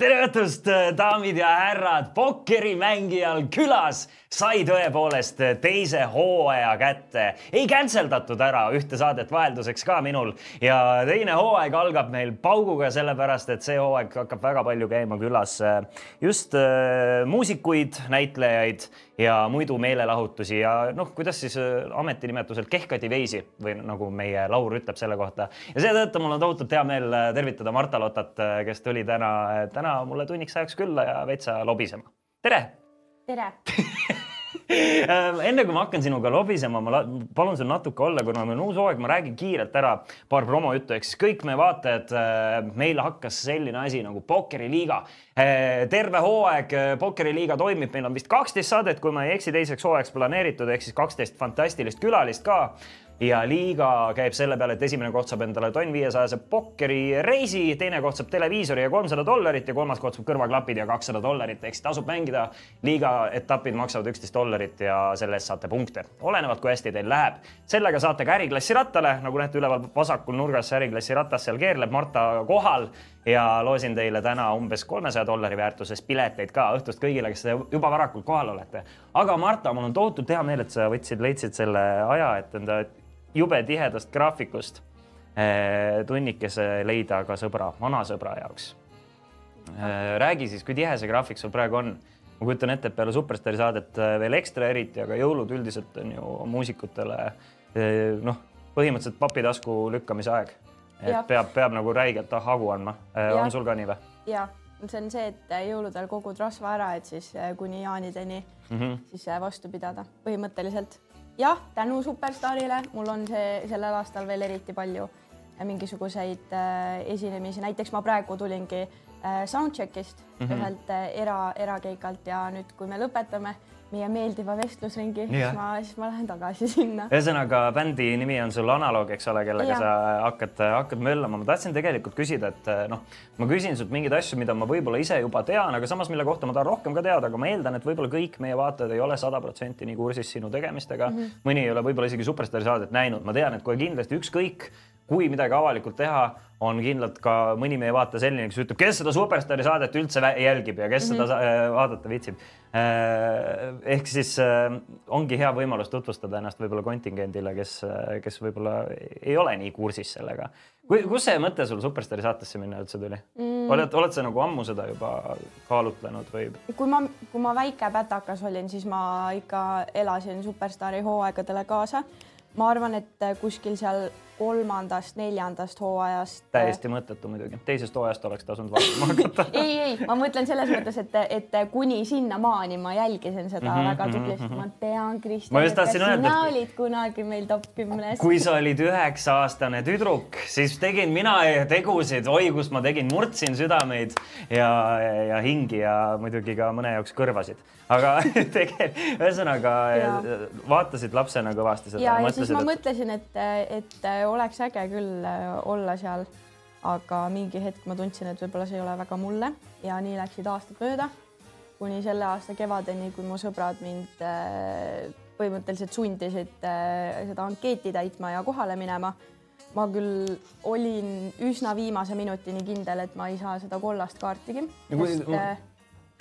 tere õhtust, daamid ja härrad, pokkerimängijal külas sai tõepoolest teise hooaja kätte. ei cancel datud ära ühte saadet vahelduseks ka minul ja teine hooaeg algab meil pauguga, sellepärast et see hooaeg hakkab väga palju käima külas just äh, muusikuid, näitlejaid ja muidu meelelahutusi ja noh, kuidas siis äh, ametinimetuselt kehkativeisi või nagu meie Laur ütleb selle kohta. ja seetõttu mul on tohutult hea meel äh, tervitada Marta Lotat, kes tuli täna, täna mulle tunniks ajaks külla ja veitsa lobisema. tere tere enne kui ma hakkan sinuga lobisema, ma palun sul natuke olla, kuna meil on uus hooaeg, ma räägin kiirelt ära paar promojuttu, siis kõik meie vaatajad, äh, meil hakkas selline asi nagu Pokkeriliiga. Äh, terve hooaeg äh, Pokkeriliiga toimib, meil on vist kaksteist saadet, kui ma ei eksi, teiseks hooajaks planeeritud, ehk siis kaksteist fantastilist külalist ka ja liiga käib selle peale, et esimene koht saab endale tonn viiesajase pokkerireisi, teine koht saab televiisori ja kolmsada dollarit ja kolmas koht saab kõrvaklapid ja kakssada dollarit, ehk siis tasub mängida. liiga etapid maksavad üksteist dollarit ja selle eest saate punkte, olenevalt kui hästi teil läheb. sellega saate ka äriklassi rattale, nagu näete üleval vasakul nurgas äriklassi ratas seal keerleb Marta kohal ja loosin teile täna umbes kolmesaja dollari väärtuses pileteid ka õhtust kõigile, kes juba varakult kohal olete. aga Marta, mul on tohutult hea meel, et sa võtsid, leidsid selle aja, et enda jube tihedast graafikust eh, tunnikese leida ka sõbra, vana sõbra jaoks. Eh, räägi siis, kui tihe see graafik sul praegu on? ma kujutan ette, et peale Superstaari saadet eh, veel ekstra eriti, aga jõulud üldiselt on ju muusikutele noh, põhimõtteliselt papitasku lükkamise aeg. et ja. peab, peab nagu räigelt hagu andma. on sul ka nii või? ja, see on see, et jõuludel kogud rasva ära, et siis kuni jaanideni mm -hmm. siis vastu pidada põhimõtteliselt jah, tänu Superstaarile mul on see sellel aastal veel eriti palju mingisuguseid äh, esinemisi, näiteks ma praegu tulingi äh, Soundcheckist mm -hmm. ühelt äh, era, erakeikalt ja nüüd, kui me lõpetame meie meeldiva vestlusringi, siis ma, siis ma lähen tagasi sinna. ühesõnaga bändi nimi on sul Analoog, eks ole, kellega ja. sa hakkad, hakkad möllama. ma tahtsin tegelikult küsida, et noh, ma küsin sult mingeid asju, mida ma võib-olla ise juba tean, aga samas, mille kohta ma tahan rohkem ka teada, aga ma eeldan, et võib-olla kõik meie vaatajad ei ole sada protsenti nii kursis sinu tegemistega mm. -hmm. mõni ei ole võib-olla isegi Superstaari saadet näinud, ma tean, et kohe kindlasti ükskõik kui midagi avalikult teha, on kindlalt ka mõni meie vaataja selline, kes ütleb, kes seda Superstaari saadet üldse jälgib ja kes mm -hmm. seda mhm. vaadata viitsib. Äh, ehk siis äh, ongi hea võimalus tutvustada ennast võib-olla kontingendile, kes, kes võib-olla ei ole nii kursis sellega. kus see mõte sul Superstaari saatesse minna üldse tuli mm.? oled, oled sa nagu ammu seda juba kaalutlenud või? kui ma, kui ma väike pätakas olin, siis ma ikka elasin Superstaari hooaegadele kaasa. ma arvan, et kuskil seal kolmandast-neljandast hooajast. täiesti mõttetu muidugi, teisest hooajast oleks tasunud vaatama hakata ei, ei, ma mõtlen selles mõttes, et, et kuni sinnamaani ma jälgisin seda mm -hmm, väga tublisti mm, -hmm. ma tean, Kristjan, et ka sina öelda, olid kunagi meil top kümnes. kui sa olid üheksa-aastane tüdruk, siis tegin mina tegusid, oi, kus ma tegin, murdsin südameid ja, ja, ja hingi ja muidugi ka mõne jaoks kõrvasid aga tegelikult ühesõnaga vaatasid lapsena kõvasti seda. ja, ja siis ma et... mõtlesin, et, et oleks äge küll äh, olla seal, aga mingi hetk ma tundsin, et võib-olla see ei ole väga mulle ja nii läksid aastad mööda kuni selle aasta kevadeni, kui mu sõbrad mind äh, põhimõtteliselt sundisid äh, seda ankeeti täitma ja kohale minema. ma küll olin üsna viimase minutini kindel, et ma ei saa seda kollast kaartigi. Sest,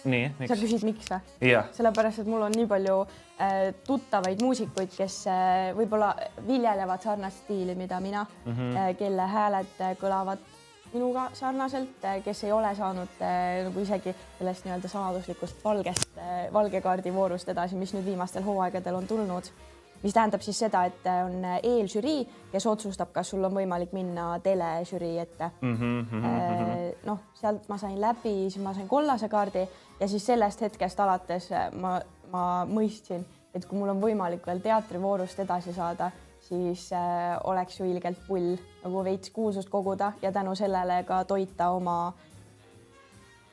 nii, miks? sa küsid, miks või? sellepärast, et mul on nii palju äh, tuttavaid muusikuid, kes äh, võib-olla viljelevad sarnast stiili, mida mina mm, -hmm. äh, kelle hääled äh, kõlavad minuga sarnaselt äh,, kes ei ole saanud äh, nagu isegi sellest nii-öelda saladuslikust valgest äh,, valge kaardi voorust edasi, mis nüüd viimastel hooaegadel on tulnud mis tähendab siis seda, et on eelžürii, kes otsustab, kas sul on võimalik minna teležürii ette mm. -hmm, noh, sealt ma sain läbi, siis ma sain kollase kaardi ja siis sellest hetkest alates ma, ma mõistsin, et kui mul on võimalik veel teatrivoorust edasi saada, siis äh, oleks ju ilgelt pull nagu veits kuulsust koguda ja tänu sellele ka toita oma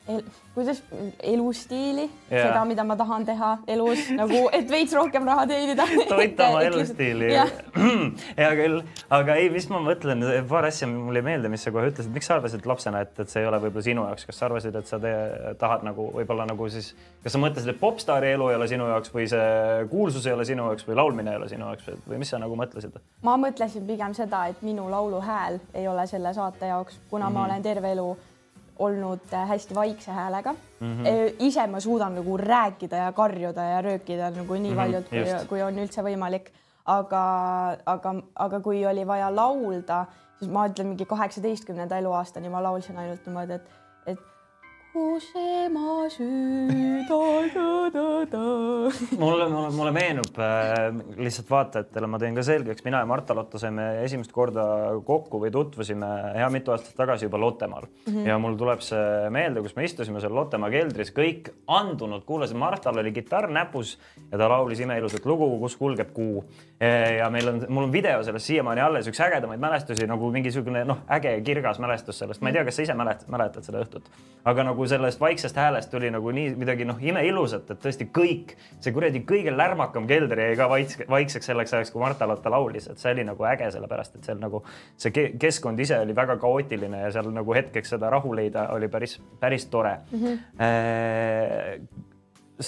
el, kuidas elustiili Jaa. seda, mida ma tahan teha elus nagu, et veits rohkem raha teenida toita oma elustiili. hea küll, aga ei, mis ma mõtlen, paar asja mulle ei meeldi, mis sa kohe ütlesid, miks sa arvasid lapsena, et, et see ei ole võib-olla sinu jaoks, kas sa arvasid, et sa te, tahad nagu võib-olla nagu siis, kas sa mõtlesid, et popstaari elu ei ole sinu jaoks või see kuulsus ei ole sinu jaoks või laulmine ei ole sinu jaoks või mis sa nagu mõtlesid? ma mõtlesin pigem seda, et minu lauluhääl ei ole selle saate jaoks, kuna mm -hmm. ma olen terve elu olnud äh, hästi vaikse häälega mm. -hmm. ise ma suudan nagu rääkida ja karjuda ja röökida nagu nii paljult mm, just. kui, kui on üldse võimalik. aga, aga, aga kui oli vaja laulda, siis ma ütlen mingi kaheksateistkümnenda eluaastani ma laulsin ainult niimoodi, et, et. Mulle, mulle, mulle meenub äh, lihtsalt vaatajatele, ma teen ka selgeks, mina ja Marta-Lotta saime esimest korda kokku või tutvusime hea mitu aastat tagasi juba Lottemaal mm -hmm. ja mul tuleb see meelde, kus me istusime seal Lottemaa keldris, kõik andunult kuulasid, Martal oli kitarr näpus ja ta laulis imeilusat lugu, kus kulgeb kuu. ja meil on, mul on video sellest siiamaani alles, üks ägedamaid mälestusi nagu mingisugune noh, äge kirgas mälestus sellest, ma ei tea, kas sa ise mäletad, mäletad seda õhtut, aga nagu sellest vaiksest häälest tuli nagu nii midagi noh, imeilusat, et tõesti kõik, see kuradi kõige lärmakam kelder jäi ka vaits, vaikseks selleks ajaks, kui Marta-Lotta laulis, et see oli nagu äge, sellepärast et seal nagu see ke- keskkond ise oli väga kaootiline ja seal nagu hetkeks seda rahu leida oli päris, päris tore mm. -hmm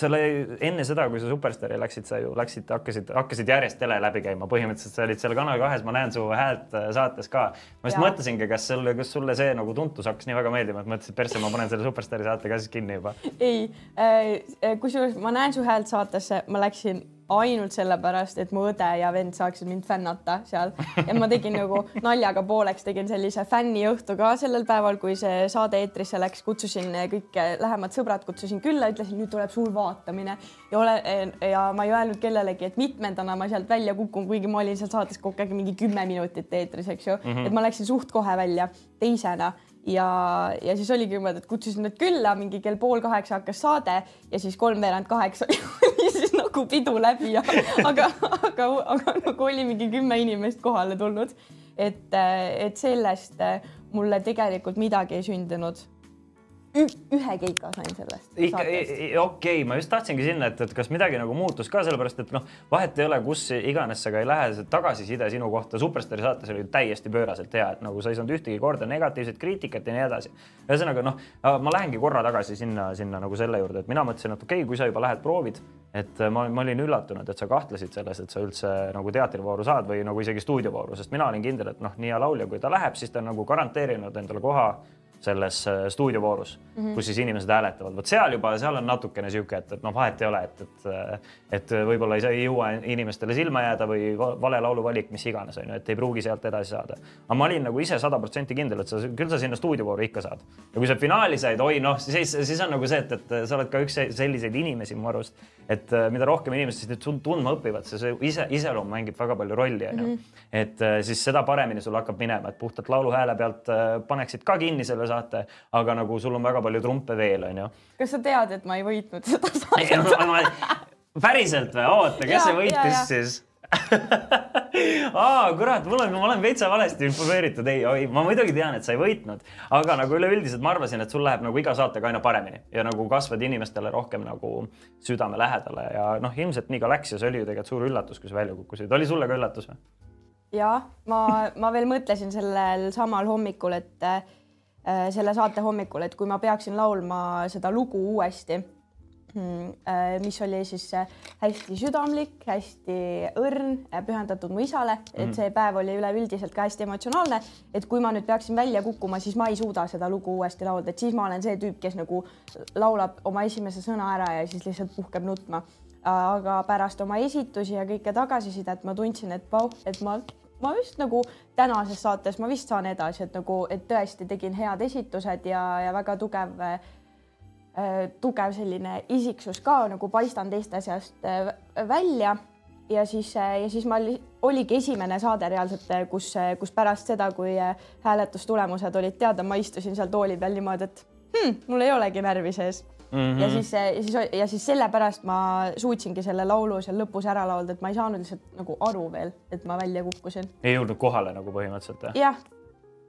oli enne seda, kui sa Superstaari läksid, sa ju läksid, hakkasid, hakkasid järjest tele läbi käima, põhimõtteliselt sa olid seal Kanal kahes, ma näen su häält äh, saates ka. ma just mõtlesingi, kas sulle, kas sulle see nagu tuntus hakkas nii väga meeldima, et mõtlesid, persse, ma panen selle Superstaari saate ka siis kinni juba. ei äh,, kusjuures ma näen su häält saatesse, ma läksin ainult sellepärast, et mu õde ja vend saaksid mind fännata seal. Ja ma tegin nagu naljaga pooleks, tegin sellise fänniõhtu ka sellel päeval, kui see saade eetrisse läks, kutsusin kõik lähemad sõbrad, kutsusin külla, ütlesin, nüüd tuleb suur vaatamine. Ja ole ja ma ei öelnud kellelegi, et mitmendana ma sealt välja kukun, kuigi ma olin seal saates kogu aeg mingi kümme minutit eetris, eks ju. Mm, -hmm. et ma läksin suht kohe välja. Teisena ja, ja siis oligi niimoodi, et kutsusin nad külla, mingi kell pool kaheksa hakkas saade ja siis kolmveerand kaheksa oli siis nagu pidu läbi aga, aga, aga nagu oli mingi kümme inimest kohale tulnud. et, et sellest mulle tegelikult midagi ei sündinud. Ühe keika sain sellest. Ikka, okei okay,, ma just tahtsingi sinna, et, et kas midagi nagu muutus ka sellepärast, et noh, vahet ei ole, kus iganes sa ka ei lähe, see tagasiside sinu kohta Superstaari saates oli täiesti pööraselt hea, et nagu sa ei saanud ühtegi korda negatiivset kriitikat ja nii edasi. ühesõnaga noh, ma lähengi korra tagasi sinna, sinna nagu selle juurde, et mina mõtlesin, et okei okay,, kui sa juba lähed proovid, et ma, ma olin üllatunud, et sa kahtlesid selles, et sa üldse nagu teatrivooru saad või nagu isegi stuudiovooru, sest mina olin kindel, et noh, nii hea laulja, kui ta läheb, siis ta on nagu garanteerinud endale koha selles äh, stuudiovoorus mm, Mhm. -hmm. kus siis inimesed hääletavad, vot seal juba, seal on natukene sihuke, et, et noh, vahet ei ole, et, et, et võib-olla ei saa, ei jõua inimestele silma jääda või va- vale lauluvalik, mis iganes on ju, et ei pruugi sealt edasi saada. aga ma olin nagu ise sada protsenti kindel, et sa küll sa sinna stuudiovooru ikka saad ja kui sa finaali said, oi noh, siis, siis on nagu see, et, et sa oled ka üks se- selliseid inimesi mu arust, et äh, mida rohkem inimesed siis nüüd tundma õpivad, see, ise, iseloom mängib väga palju rolli, onju. et äh, siis seda paremini sul hakkab minema, et puhtalt lauluhääle pealt äh, paneksid ka kinni selle saate, aga nagu sul on väga palju trumpe veel, onju. kas sa tead, et ma ei võitnud seda saadet? päriselt või? oota, kes see võitis jaa. siis? aa, kurat, mul on, ma olen veitsa valesti informeeritud, ei, ei, ma muidugi tean, et sa ei võitnud, aga nagu üleüldiselt ma arvasin, et sul läheb nagu iga saatega aina paremini ja nagu kasvad inimestele rohkem nagu südame lähedale ja noh, ilmselt nii ka läks ja see oli ju tegelikult suur üllatus, kui sa välja kukkusid, oli sulle ka üllatus või? ja ma, ma veel mõtlesin sellel samal hommikul, et selle saate hommikul, et kui ma peaksin laulma seda lugu uuesti, mis oli siis äh, hästi südamlik, hästi õrn, pühendatud mu isale, et see päev oli üleüldiselt ka hästi emotsionaalne, et kui ma nüüd peaksin välja kukkuma, siis ma ei suuda seda lugu uuesti laulda, et siis ma olen see tüüp, kes nagu laulab oma esimese sõna ära ja siis lihtsalt puhkeb nutma. Aga pärast oma esitusi ja kõike tagasisidet ma tundsin, et vau, et ma, ma vist nagu tänases saates ma vist saan edasi, et nagu, et tõesti tegin head esitused ja, ja väga tugev äh, tugev selline isiksus ka nagu paistan teiste seast äh, välja. Ja siis, ja siis ma oli, oligi esimene saade reaalselt, kus, kus pärast seda, kui äh, hääletustulemused olid teada, ma istusin seal tooli peal niimoodi, et hmm, mul ei olegi närvi sees mm. -hmm. ja siis, ja siis, ja siis sellepärast ma suutsingi selle laulu seal lõpus ära laulda, et ma ei saanud lihtsalt nagu aru veel, et ma välja kukkusin. ei jõudnud kohale nagu põhimõtteliselt jah,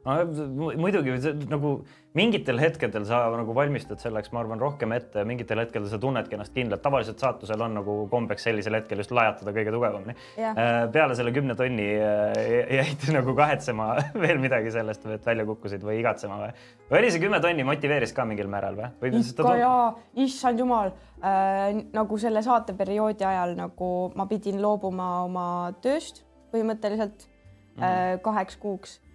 muidugi nagu mingitel hetkedel sa nagu valmistud selleks, ma arvan, rohkem ette, mingitel hetkedel sa tunnedki ennast kindlalt, tavaliselt saatusel on nagu kombeks sellisel hetkel just lajatada kõige tugevamini. Äh, peale selle kümne tonni äh, jäid nagu kahetsema veel midagi sellest, et välja kukkusid või igatsema või? või oli see kümme tonni motiveeris ka mingil määral või? ikka jaa, issand jumal äh,, nagu selle saateperioodi ajal nagu ma pidin loobuma oma tööst põhimõtteliselt mm -hmm. kaheks kuuks Äh,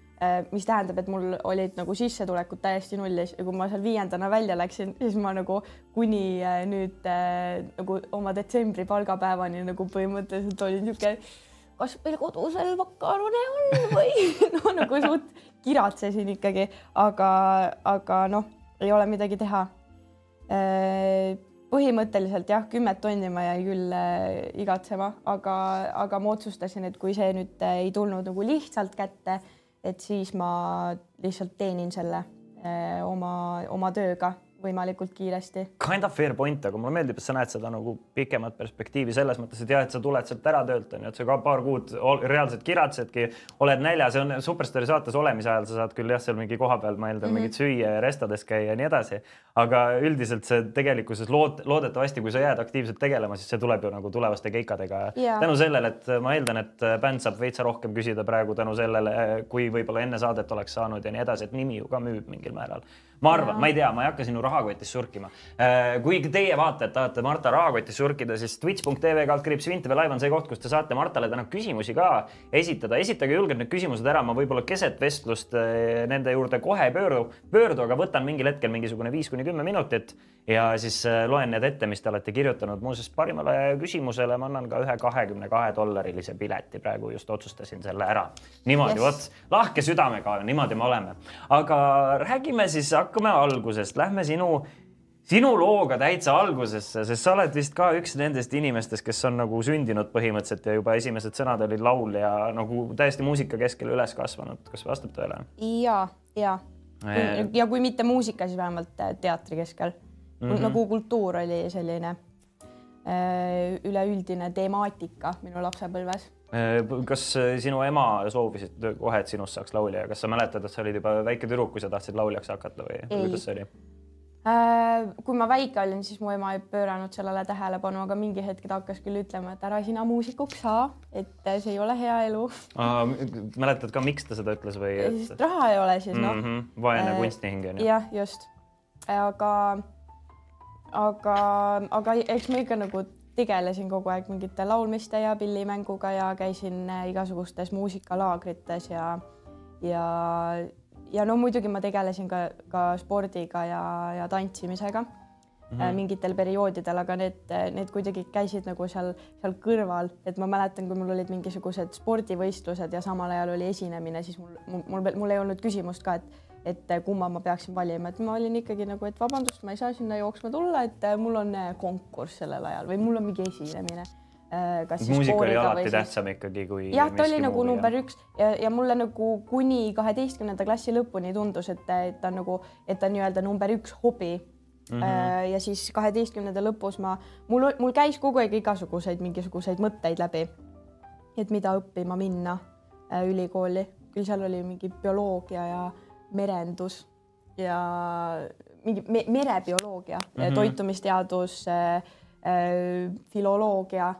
mis tähendab, et mul olid nagu sissetulekud täiesti nullis ja kui ma seal viiendana välja läksin, siis ma nagu kuni äh, nüüd äh, nagu oma detsembri palgapäevani nagu põhimõtteliselt olin niisugune, kas meil kodus veel makarone on või no nagu suht kiratsesin ikkagi, aga, aga noh, ei ole midagi teha. põhimõtteliselt jah, kümmet tonni ma jäin küll igatsema, aga, aga ma otsustasin, et kui see nüüd ei tulnud nagu lihtsalt kätte et siis ma lihtsalt teenin selle eh, oma, oma tööga võimalikult kiiresti. Kind of fair point, aga mulle meeldib, et sa näed seda nagu pikemat perspektiivi selles mõttes, et jah, et sa tuled sealt ära töölt onju, et sa ka paar kuud reaalselt kiratsedki, oled näljas ja on Superstaari saates olemise ajal sa saad küll jah, seal mingi koha peal, ma eeldan mm -hmm. mingit süüa ja restades käia ja nii edasi. aga üldiselt see tegelikkuses lood, loodetavasti, kui sa jääd aktiivselt tegelema, siis see tuleb ju nagu tulevaste keikadega yeah.. tänu sellele, et ma eeldan, et bänd saab veitsa rohkem küsida praegu tänu sellele, kui võib-olla enne saadet oleks saanud ja nii edasi, et nimi ju ka müüb mingil määral ma arvan, ma ei tea, ma ei hakka sinu rahakotis surkima. Äh, kui teie vaatajad tahate Marta rahakotis surkida, siis twitch.tv kaldkriips Vinteve live on see koht, kus te saate Martale täna küsimusi ka esitada. esitage julgelt need küsimused ära, ma võib-olla keset vestlust äh, nende juurde kohe ei pöördu, pöördu, aga võtan mingil hetkel mingisugune viis kuni kümme minutit ja siis äh, loen need ette, mis te olete kirjutanud. muuseas, parimale küsimusele ma annan ka ühe kahekümne kahe dollarilise pileti, praegu just otsustasin selle ära. niimoodi yes., vot lahke südamega, niimoodi me oleme. aga räägime siis, hakkame algusest, lähme sinu sinu looga täitsa algusesse, sest sa oled vist ka üks nendest inimestest, kes on nagu sündinud põhimõtteliselt ja juba esimesed sõnad olid laul ja nagu täiesti muusika keskel üles kasvanud. kas vastab tõele? ja, ja. ja kui mitte muusika, siis vähemalt teatri keskel mm. -hmm. nagu kultuur oli selline äh, üleüldine temaatika minu lapsepõlves. Äh, kas äh, sinu ema soovis kohe, et sinust saaks laulja ja kas sa mäletad, et sa olid juba väike tüdruk, kui sa tahtsid lauljaks hakata või kuidas see oli? kui ma väike olin, siis mu ema ei pööranud sellele tähelepanu, aga mingi hetk ta hakkas küll ütlema, et ära sina muusikuks saa, et see ei ole hea elu. mäletad ka, miks ta seda ütles või et...? sest raha ei ole siis noh mm -hmm.. vaene kunstihing on ju. jah, just. aga aga, aga eks ma ikka nagu tegelesin kogu aeg mingite laulmiste ja pillimänguga ja käisin äh, igasugustes muusikalaagrites ja, ja, ja no muidugi ma tegelesin ka, ka spordiga ja, ja tantsimisega mm -hmm. mingitel perioodidel, aga need, need kuidagi käisid nagu seal, seal kõrval, et ma mäletan, kui mul olid mingisugused spordivõistlused ja samal ajal oli esinemine, siis mul, mul, mul, mul ei olnud küsimust ka, et et äh, kumma ma peaksin valima, et ma olin ikkagi nagu, et vabandust, ma ei saa sinna jooksma tulla, et äh, mul on äh, konkurss sellel ajal või mul on mingi esinemine. muusika oli alati siis... tähtsam ikkagi kui. jah, ta oli nagu number üks ja, ja mulle nagu kuni kaheteistkümnenda klassi lõpuni tundus, et, et ta on nagu, et ta on nii-öelda number üks hobi Mm -hmm. ja siis kaheteistkümnenda lõpus ma, mul, mul käis kogu aeg igasuguseid mingisuguseid mõtteid läbi, et mida õppima minna ülikooli, küll seal oli mingi bioloogia ja merendus ja mingi me merebioloogia mm, -hmm. toitumisteadus äh,, äh, filoloogia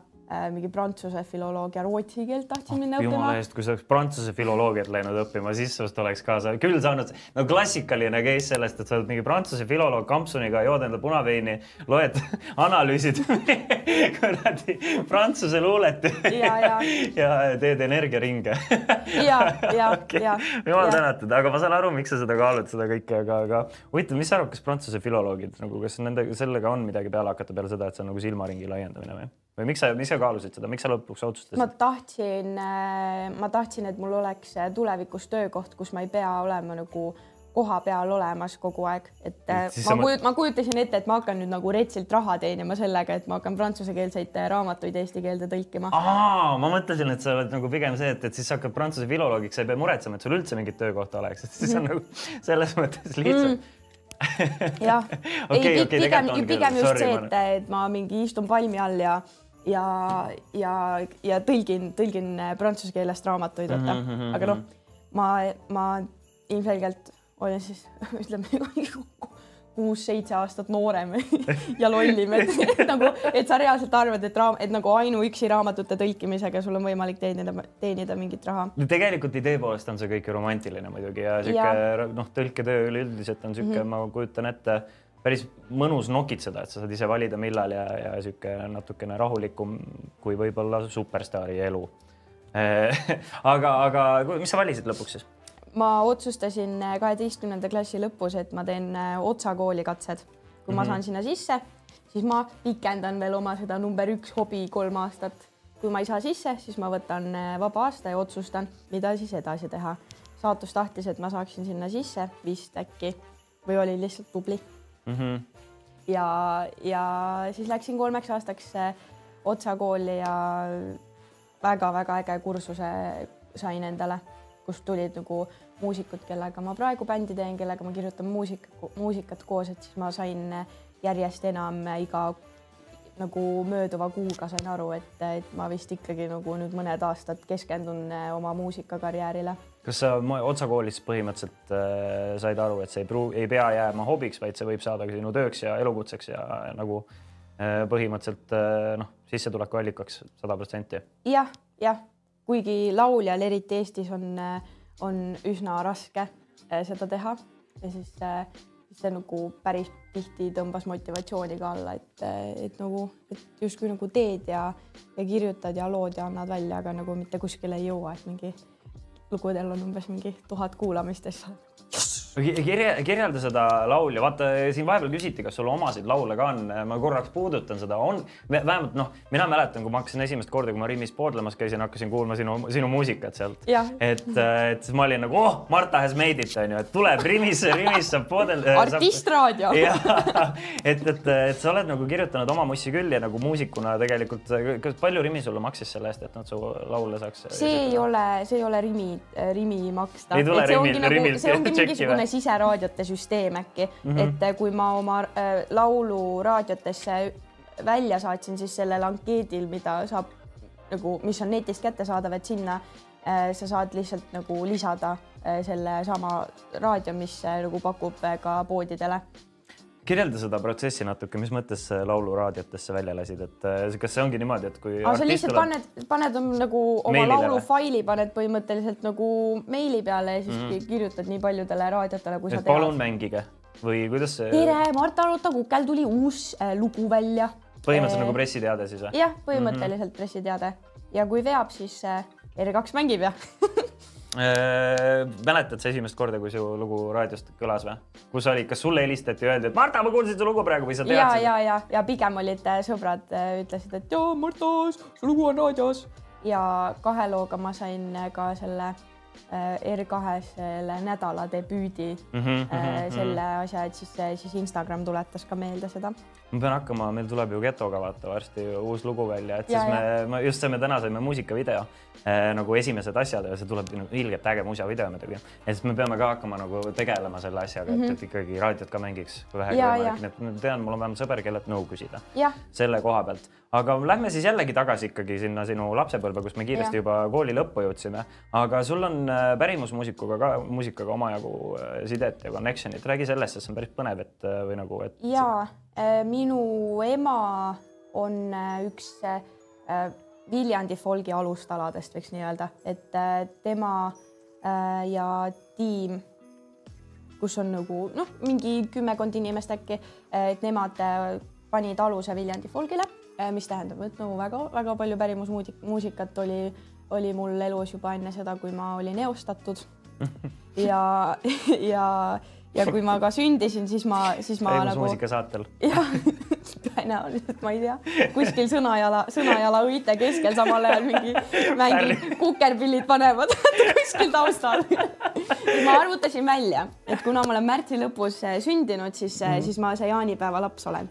mingi prantsuse filoloogia, rootsi keelt tahtsin minna õppima. jumala eest, kui sa oleks prantsuse filoloogiat läinud õppima, siis sinust oleks kaasa küll saanud, no klassikaline case sellest, et sa oled mingi prantsuse filoloog kampsuniga, jood enda punaveini, loed, analüüsid kuradi prantsuse luulet ja, ja. ja teed energiaringe ja, ja okay., ja. jumal tänatud, aga ma saan aru, miks sa seda kaalud, seda kõike, aga, aga huvitav, mis sa arvad, kas prantsuse filoloogid nagu, kas nende, sellega on midagi peale hakata peale seda, et see on nagu silmaringi laiendamine või? Või miks sa, miks sa kaalusid seda, miks sa lõpuks otsustasid? ma tahtsin, äh, ma tahtsin, et mul oleks äh, tulevikus töökoht, kus ma ei pea olema nagu koha peal olemas kogu aeg, et äh, siis ma, kujut, ma kujutasin ette, et ma hakkan nüüd nagu retsilt raha teenima sellega, et ma hakkan prantsusekeelseid raamatuid eesti keelde tõlkima. ma mõtlesin, et sa oled nagu pigem see, et, et siis hakkad prantsuse filoloogiks, sa ei pea muretsema, et sul üldse mingit töökohta oleks, et siis on nagu selles mõttes lihtsam. Mm. Jah. Okay,, ei okay, pigem, pigem just Sorry, see, et, et ma mingi istun palmi all ja ja, ja, ja tõlgin, tõlgin prantsuse keelest raamatuid, vaata mm, -hmm, aga noh, ma, ma ilmselgelt olin siis ütleme kuus-seitse aastat noorem ja lollim, et, nagu, et sa reaalselt arvad, et raam, et nagu ainuüksi raamatute tõlkimisega sul on võimalik teenida, teenida mingit raha. tegelikult idee poolest on see kõik ju romantiline muidugi ja sihuke noh, tõlketöö üleüldiselt on sihuke mm, -hmm. ma kujutan ette, päris mõnus nokitseda, et sa saad ise valida, millal ja, ja sihuke natukene rahulikum kui võib-olla superstaari elu aga, aga mis sa valisid lõpuks siis? ma otsustasin kaheteistkümnenda klassi lõpus, et ma teen äh, Otsa kooli katsed. kui mm -hmm. ma mhm. saan sinna sisse, siis ma pikendan veel oma seda number üks hobi kolm aastat. kui ma ei saa sisse, siis ma võtan äh, vaba aasta ja otsustan, mida siis edasi teha. saatus tahtis, et ma saaksin sinna sisse vist äkki või oli lihtsalt tubli mm. -hmm. ja, ja siis läksin kolmeks aastaks Otsa kooli ja väga-väga äge kursuse sain endale, kust tulid nagu muusikud, kellega ma praegu bändi teen, kellega ma kirjutan muusika, muusikat koos, et siis ma sain järjest enam iga nagu mööduva kuuga sain aru, et, et ma vist ikkagi nagu nüüd mõned aastad keskendun oma muusikakarjäärile. Kas sa otsakoolis põhimõtteliselt äh, said aru, et see ei pruugi, ei pea jääma hobiks, vaid see võib saada sinu tööks ja elukutseks ja äh, nagu äh, põhimõtteliselt äh, noh, sissetulekuallikaks sada protsenti? jah, jah, kuigi lauljal, eriti Eestis on äh, on üsna raske äh, seda teha ja siis see nagu päris tihti tõmbas motivatsiooni ka alla, et, et nagu, et justkui nagu teed ja, ja kirjutad ja lood ja annad välja, aga nagu mitte kuskile ei jõua, et mingi lugudel on umbes mingi tuhat kuulamist ja siis kirja, kirjelda seda laulja, vaata siin vahepeal küsiti, kas sul omasid laule ka on, ma korraks puudutan seda, on vähemalt noh, mina mäletan, kui ma hakkasin esimest korda, kui ma Rimmis poodlemas käisin, hakkasin kuulma sinu, sinu muusikat sealt. et, et siis ma olin nagu oh, Marta has made it on ju, et tuleb Rimisse, Rimmis saab poodelda. artistraadio. et, et, et sa oled nagu kirjutanud oma mussi küll ja nagu muusikuna tegelikult, kas palju Rimi sulle maksis selle eest, et nad su laule saaks? see ei ole, see ei ole Rimi, Rimi maksta. ei tule Rimi, Rimilt. see ongi mingisugune mingisugune siseraadiote süsteem äkki mm, -hmm. et äh, kui ma oma äh, laulu raadiotesse välja saatsin, siis sellel ankeedil, mida saab nagu, mis on netist kättesaadav, et sinna äh, sa saad lihtsalt nagu lisada äh, selle sama raadio, mis nagu pakub ka poodidele kirjelda seda protsessi natuke, mis mõttes laulu raadiotesse välja lasid, et äh, kas see ongi niimoodi, et kui. sa lihtsalt paned, paned nagu oma laulufaili paned põhimõtteliselt nagu meili peale ja siis mm -hmm. kirjutad nii paljudele raadiotele, kui et sa tead. palun mängige või kuidas see? tere, Marta Lotta Kukel tuli uus äh, lugu välja. põhimõtteliselt äh, nagu pressiteade siis või? jah, põhimõtteliselt mm -hmm. pressiteade ja kui veab, siis äh, R2 mängib ja mäletad sa esimest korda, kui su lugu raadiost kõlas või? kus oli, kas sulle helistati, öeldi, et Marta, ma kuulsin su lugu praegu või sa teadsid? ja, ja, ja, ja pigem olid äh, sõbrad, äh, ütlesid, et joo, Marta, su lugu on raadios ja kahe looga ma sain ka selle R2-le nädala debüüdi mm -hmm, selle mm -hmm. asja, et siis, siis Instagram tuletas ka meelde seda ma pean hakkama, meil tuleb ju Getoga vaata varsti uus lugu välja, et ja, siis me, me just saime täna saime muusikavideo äh, nagu esimesed asjad ja see tuleb nagu ilgelt äge muusiavideo muidugi. ja siis me peame ka hakkama nagu tegelema selle asjaga mm, -hmm. et, mhm. et ikkagi raadiot ka mängiks, kui vähegi võimalik, nii et ma tean, mul on vähemalt sõber, kellelt nõu küsida selle koha pealt. aga lähme siis jällegi tagasi ikkagi sinna sinu lapsepõlve, kus me kiiresti ja. juba kooli lõppu jõudsime. aga sul on äh, pärimusmuusikuga ka, muusikaga omajagu äh, sidet ja connection'it, räägi sellest, sest see on päris põnev, et äh, või nagu, et. Äh, minu ema on äh, üks äh, Viljandi folgi alustaladest, võiks nii öelda, et tema ja tiim, kus on nagu noh, mingi kümmekond inimest äkki, et nemad panid aluse Viljandi folgile, mis tähendab, et nagu väga-väga palju pärimusmuusikat oli, oli mul elus juba enne seda, kui ma olin eostatud ja, ja ja kui ma ka sündisin, siis ma, siis ma nagu. muusikasaatel. jah, tõenäoliselt ma ei tea, kuskil Sõnajala, Sõnajala õite keskel samal ajal mingi mängib, kukerpillid panevad kuskil taustal ma arvutasin välja, et kuna ma olen märtsi lõpus sündinud, siis mm, -hmm. siis ma see jaanipäeva laps olen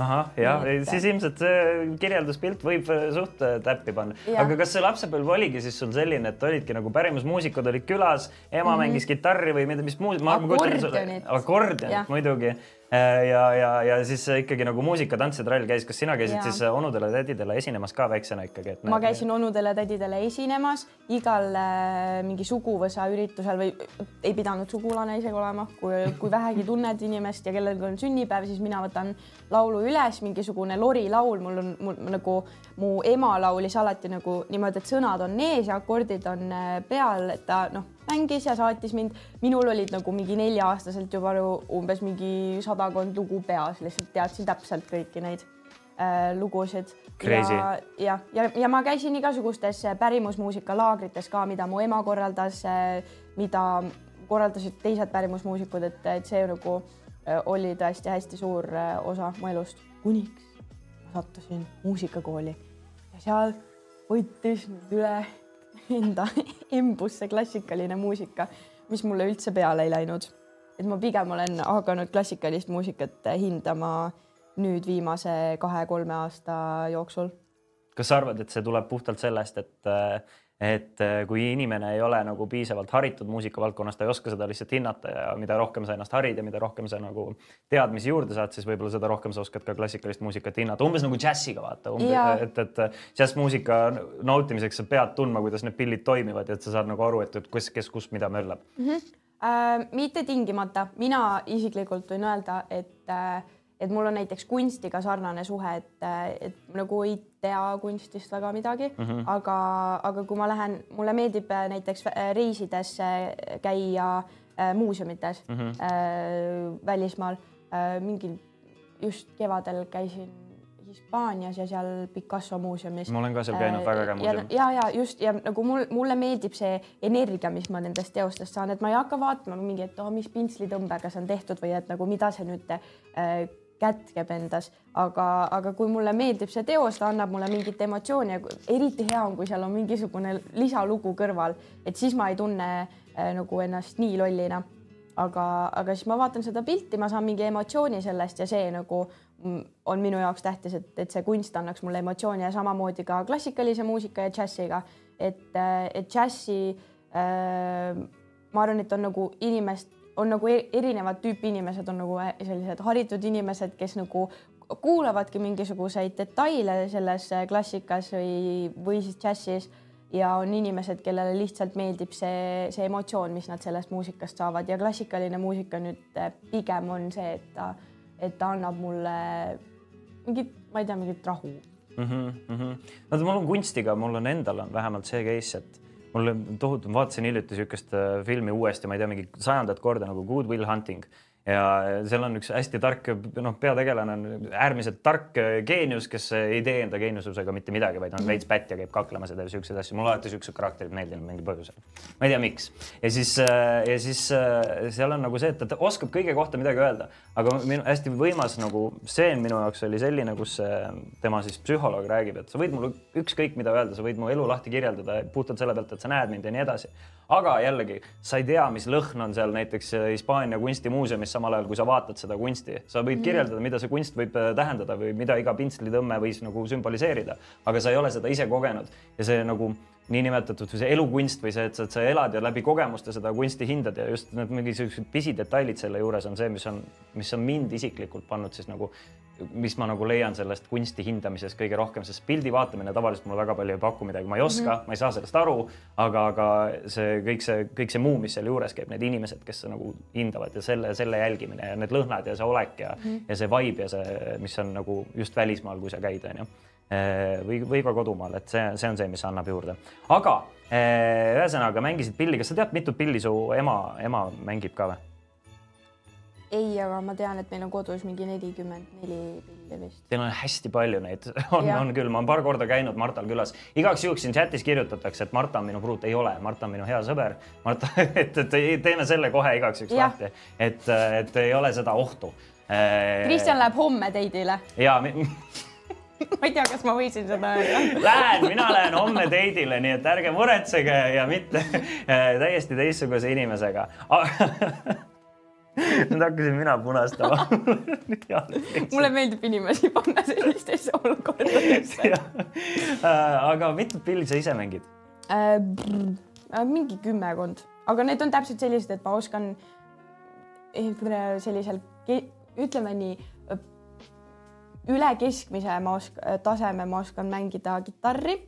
ahah, jah, siis ilmselt see kirjelduspilt võib suht täppi panna. aga kas see lapsepõlv oligi siis sul selline, et olidki nagu pärimusmuusikud olid külas, ema mm -hmm. mängis kitarri või mida, mis muud? akordionit. akordionit muidugi. Ja, ja, ja siis ikkagi nagu muusika-tants ja trall käis, kas sina käisid Jaa. siis onudele-tädidele esinemas ka väiksena ikkagi? ma käisin onudele-tädidele esinemas. Igal äh, mingi suguvõsa üritusel või ei pidanud sugulane isegi olema, kui, kui vähegi tunned inimest ja kellelgi on sünnipäev, siis mina võtan laulu üles, mingisugune lorilaul, mul on mul nagu mu ema laulis alati nagu niimoodi, et sõnad on ees ja akordid on äh, peal, et ta noh, mängis ja saatis mind. minul olid nagu mingi nelja-aastaselt juba nagu umbes mingi sadakond lugu peas, lihtsalt teadsin täpselt kõiki neid äh, lugusid. Ja, ja, ja, ja ma käisin igasugustes äh, pärimusmuusikalaagrites ka, mida mu ema korraldas, mida korraldasid teised pärimusmuusikud, et, et see nagu äh, oli tõesti hästi suur äh, osa mu elust, kuniks sattusin muusikakooli ja seal võttis mind üle enda embusse klassikaline muusika, mis mulle üldse peale ei läinud. et ma pigem olen hakanud klassikalist muusikat hindama nüüd viimase kahe-kolme aasta jooksul kas sa arvad, et see tuleb puhtalt sellest, et, et kui inimene ei ole nagu piisavalt haritud muusikavaldkonnas, ta ei oska seda lihtsalt hinnata ja mida rohkem sa ennast harid ja mida rohkem sa nagu teadmisi juurde saad, siis võib-olla seda rohkem sa oskad ka klassikalist muusikat hinnata, umbes nagu džässiga vaata, et, et džässmuusika nautimiseks sa pead tundma, kuidas need pillid toimivad ja et sa saad nagu aru, et, et kes, kes kus mida möllab. äh, mitte tingimata, mina isiklikult võin öelda, et äh, et mul on näiteks kunstiga sarnane suhe, et, et nagu ei tea kunstist väga midagi mm, -hmm. aga, aga kui ma lähen, mulle meeldib äh, näiteks äh, reisides äh, käia äh, muuseumites mm -hmm. äh, välismaal äh, mingil, just kevadel käisin Hispaanias ja seal Picasso muuseumis. ma olen ka seal käinud, väga äge muuseum. ja, ja just ja nagu mul, mulle meeldib see energia, mis ma nendest teostest saan, et ma ei hakka vaatama mingi, et oh, mis pintslitõmbega see on tehtud või et nagu mida see nüüd äh, kätkeb endas, aga, aga kui mulle meeldib see teos, ta annab mulle mingit emotsiooni ja eriti hea on, kui seal on mingisugune lisalugu kõrval, et siis ma ei tunne äh, nagu ennast nii lollina. aga, aga siis ma vaatan seda pilti, ma saan mingi emotsiooni sellest ja see nagu mm, on minu jaoks tähtis, et, et see kunst annaks mulle emotsiooni ja samamoodi ka klassikalise muusika ja džässiga, et, et džässi äh, ma arvan, et on nagu inimest, on nagu e- erinevat tüüpi inimesed, on nagu sellised haritud inimesed, kes nagu kuulavadki mingisuguseid detaile selles äh, klassikas või, või siis džässis ja on inimesed, kellele lihtsalt meeldib see, see emotsioon, mis nad sellest muusikast saavad ja klassikaline muusika nüüd äh, pigem on see, et ta, et ta annab mulle mingit, ma ei tea, mingit rahu mm. -hmm, mm -hmm. no mul on kunstiga, mul on endal on vähemalt see case, et mul tohutu, vaatasin hiljuti niisugust äh, filmi uuesti, ma ei tea, mingi sajandat korda nagu Good Will Hunting ja seal on üks hästi tark, noh, peategelane on äärmiselt tark äh, geenius, kes ei tee enda geeniususega mitte midagi, vaid on veits pätt ja käib kaklemas ja teeb siukseid asju. mulle alati siuksed karakterid meeldinud mingil põhjusel. ma ei tea, miks. ja siis, ja siis äh, seal on nagu see, et ta oskab kõige kohta midagi öelda, aga minu hästi võimas nagu stseen minu jaoks oli selline, kus äh, tema siis psühholoog räägib, et sa võid mulle ükskõik mida öelda, sa võid mu elu lahti kirjeldada puhtalt selle pealt, et sa näed mind ja nii edasi. Aga jällegi, sa ei tea, mis lõhn on seal näiteks äh, Hispaania kunstimuuseumis, samal ajal kui sa vaatad seda kunsti, sa võid kirjeldada, mida see kunst võib äh, tähendada või mida iga pintslitõmme võis nagu sümboliseerida, aga sa ei ole seda ise kogenud. Ja see nagu niinimetatud see elukunst või see, et sa, et sa elad ja läbi kogemuste seda kunsti hindad ja just need mingisugused pisidetailid selle juures on see, mis on, mis on mind isiklikult pannud siis nagu, mis ma nagu leian sellest kunsti hindamises kõige rohkem, sest pildi vaatamine tavaliselt mulle väga palju ei paku midagi, ma ei oska mm, -hmm. ma ei saa sellest aru, aga, aga see kõik see, kõik see muu, mis selle juures käib, need inimesed, kes nagu hindavad ja selle, selle jälgimine ja need lõhnad ja see olek ja mm, -hmm. ja see vibe ja see, mis on nagu just välismaal, kui sa käid, onju või, või ka kodumaal, et see, see on see, mis annab juurde. aga eh, ühesõnaga mängisid pilli, kas sa tead, mitut pilli su ema, ema mängib ka või? ei, aga ma tean, et meil on kodus mingi nelikümmend neli pilli vist. Teil on hästi palju neid, on, on küll, ma olen paar korda käinud Martal külas, igaks juhuks siin chatis kirjutatakse, et Marta on minu pruut, ei ole, Marta on minu hea sõber. Marta, et, et teeme selle kohe igaks juhuks lahti, et, et ei ole seda ohtu. Kristjan läheb homme teidile. ja ma ei tea, kas ma võisin seda öelda. Lähen, mina lähen homme teidile, nii et ärge muretsege ja mitte äh, täiesti teistsuguse inimesega. nüüd hakkasin mina punastama mulle meeldib inimesi panna sellistesse olukordadesse. Äh, aga mitut pilli sa ise mängid? Äh, mingi kümmekond, aga need on täpselt sellised, et ma oskan eh, sellisel ütleme nii, üle keskmise ma osk-, taseme ma oskan mängida kitarri.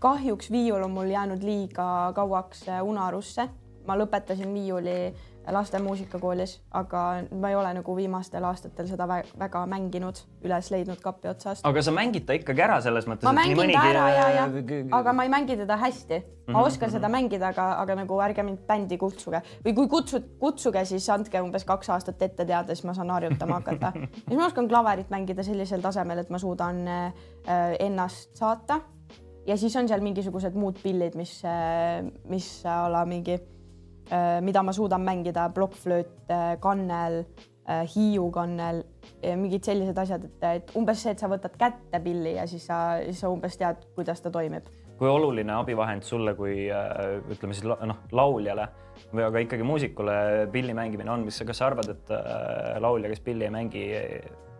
kahjuks viiul on mul jäänud liiga kauaks unarusse. ma lõpetasin viiuli laste muusikakoolis, aga ma ei ole nagu viimastel aastatel seda väga mänginud, üles leidnud kapi otsast. aga sa mängid ta ikkagi ära selles mõttes? ma mängin mõnigi... ta ära ja, ja, aga ma ei mängi teda hästi. ma mm -hmm. oskan seda mängida, aga, aga nagu ärge mind bändi kutsuge või kui kutsud, kutsuge, siis andke umbes kaks aastat ette teada, siis ma saan harjutama hakata. siis ma oskan klaverit mängida sellisel tasemel, et ma suudan äh, ennast saata ja siis on seal mingisugused muud pillid, mis, äh, mis ala mingi Äh, mida ma suudan mängida, plokkflööt, äh, kannel, äh, hiiukannel, mingid sellised asjad, et, et umbes see, et sa võtad kätte pilli ja siis sa, siis sa umbes tead, kuidas ta toimib. kui oluline abivahend sulle kui ütleme siis noh, lauljale või aga ikkagi muusikule pilli mängimine on, mis, kas sa arvad, et laulja, kes pilli ei mängi,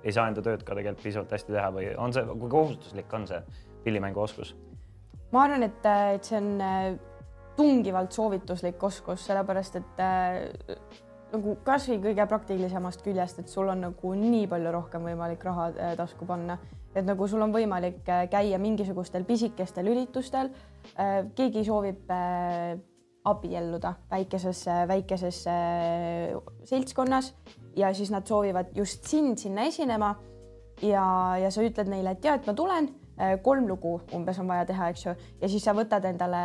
ei saa enda tööd ka tegelikult piisavalt hästi teha või on see, kui kohustuslik on see pillimänguoskus? ma arvan, et, et see on tungivalt soovituslik oskus, sellepärast et äh, nagu kasvõi kõige praktilisemast küljest, et sul on nagu nii palju rohkem võimalik raha äh, tasku panna, et nagu sul on võimalik äh, käia mingisugustel pisikestel üritustel äh,. keegi soovib äh, abielluda väikeses, väikeses äh, seltskonnas ja siis nad soovivad just sind sinna esinema. ja, ja sa ütled neile, et ja, et ma tulen, äh, kolm lugu umbes on vaja teha, eks ju, ja siis sa võtad endale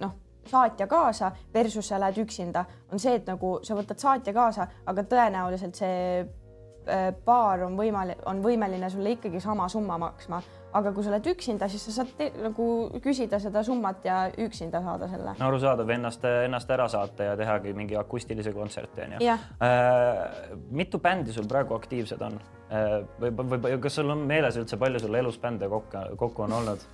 noh saatja kaasa versus sa lähed üksinda, on see, et nagu sa võtad saatja kaasa, aga tõenäoliselt see paar äh, on võimalik, on võimeline sulle ikkagi sama summa maksma, aga kui sa oled üksinda, siis sa saad nagu küsida seda summat ja üksinda saada selle. no arusaadav, ennast, ennast ära saata ja tehagi mingi akustilise kontserti onju. Äh, mitu bändi sul praegu aktiivsed on äh, või, või, või kas sul on meeles üldse, palju sul elus bände kokku, kokku on olnud?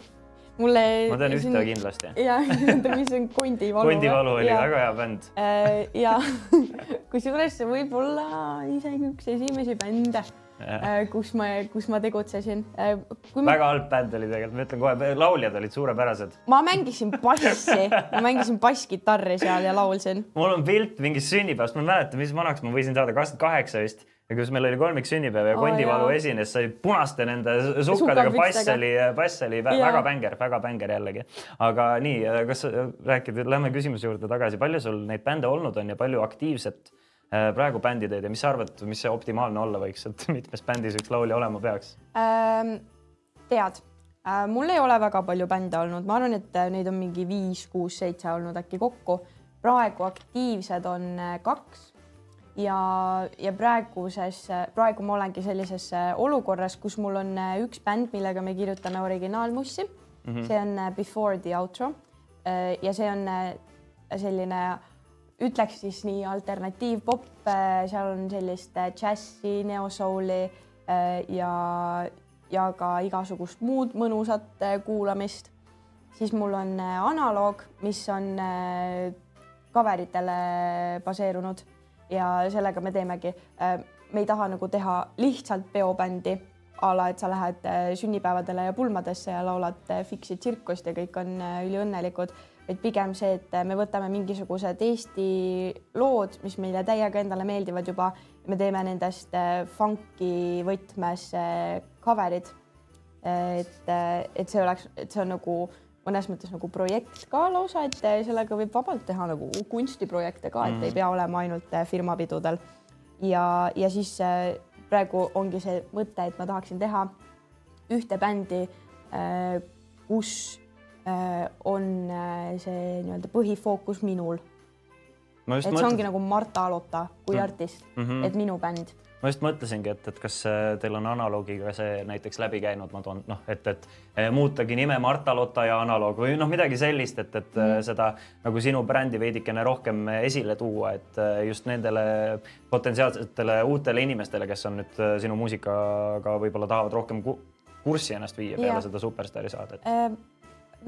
Mulle. ma tean ühte siin... kindlasti. ja, mis on Kondivalu. Kondivalu oli ja. väga hea bänd. Äh, ja kusjuures see võib olla isegi üks esimesi bände äh, kus ma, kus ma tegutsesin. Äh, ma... väga halb bänd oli tegelikult, ma ütlen kohe, lauljad olid suurepärased. ma mängisin bassi, ma mängisin basskitarri seal ja laulsin. mul on pilt mingist sünnipäevast, ma ei mäleta, mis vanaks ma võisin saada, kakskümmend kaheksa vist ja kus meil oli kolmik sünnipäev ja oh, Kondivalu jah. esines, sai punaste nende sukkadega, bass oli, bass oli väga bänger, väga bänger jällegi. aga nii, kas rääkida, lähme küsimuse juurde tagasi, palju sul neid bände olnud on ja palju aktiivset äh, praegu bändi teed ja mis sa arvad, mis see optimaalne olla võiks, et mitmes bändis üks laulja olema peaks ähm,? tead äh,, mul ei ole väga palju bände olnud, ma arvan, et neid on mingi viis, kuus, seitse olnud äkki kokku. praegu aktiivsed on äh, kaks ja, ja praeguses, praegu ma olengi sellises olukorras, kus mul on äh, üks bänd, millega me kirjutame originaalmussi mm. -hmm. see on äh, Before the outro. Äh, ja see on selline, ütleks siis nii alternatiivpop, seal on sellist džässi, neosouli ja, ja ka igasugust muud mõnusat kuulamist. siis mul on analoog, mis on coveritele baseerunud ja sellega me teemegi. Äh, me ei taha nagu teha lihtsalt peobändi a la, et sa lähed äh, sünnipäevadele ja pulmadesse ja laulad äh, Fiksi tsirkust ja kõik on üliõnnelikud, vaid pigem see, et me võtame mingisugused Eesti lood, mis meile täiega endale meeldivad juba, me teeme nendest funk'i võtmes cover'id. et, et see oleks, et see on nagu mõnes mõttes nagu projekt ka lausa, et sellega võib vabalt teha nagu kunstiprojekte ka, et mm. ei pea olema ainult eh, firmapidudel. ja, ja siis eh, praegu ongi see mõte, et ma tahaksin teha ühte bändi, kus on see nii-öelda põhifookus minul. et see ongi nagu Marta Alota kui mm. artist mm, -hmm. et minu bänd ma just mõtlesingi, et, et kas äh, teil on analoogiga see näiteks läbi käinud, ma toon noh, et, et äh, muutagi nime Marta Lotta ja analoog või noh, midagi sellist, et, et mm. seda nagu sinu brändi veidikene rohkem esile tuua, et just nendele potentsiaalsetele uutele inimestele, kes on nüüd sinu muusikaga võib-olla tahavad rohkem kurssi ennast viia peale ja. seda superstaari saadet äh,.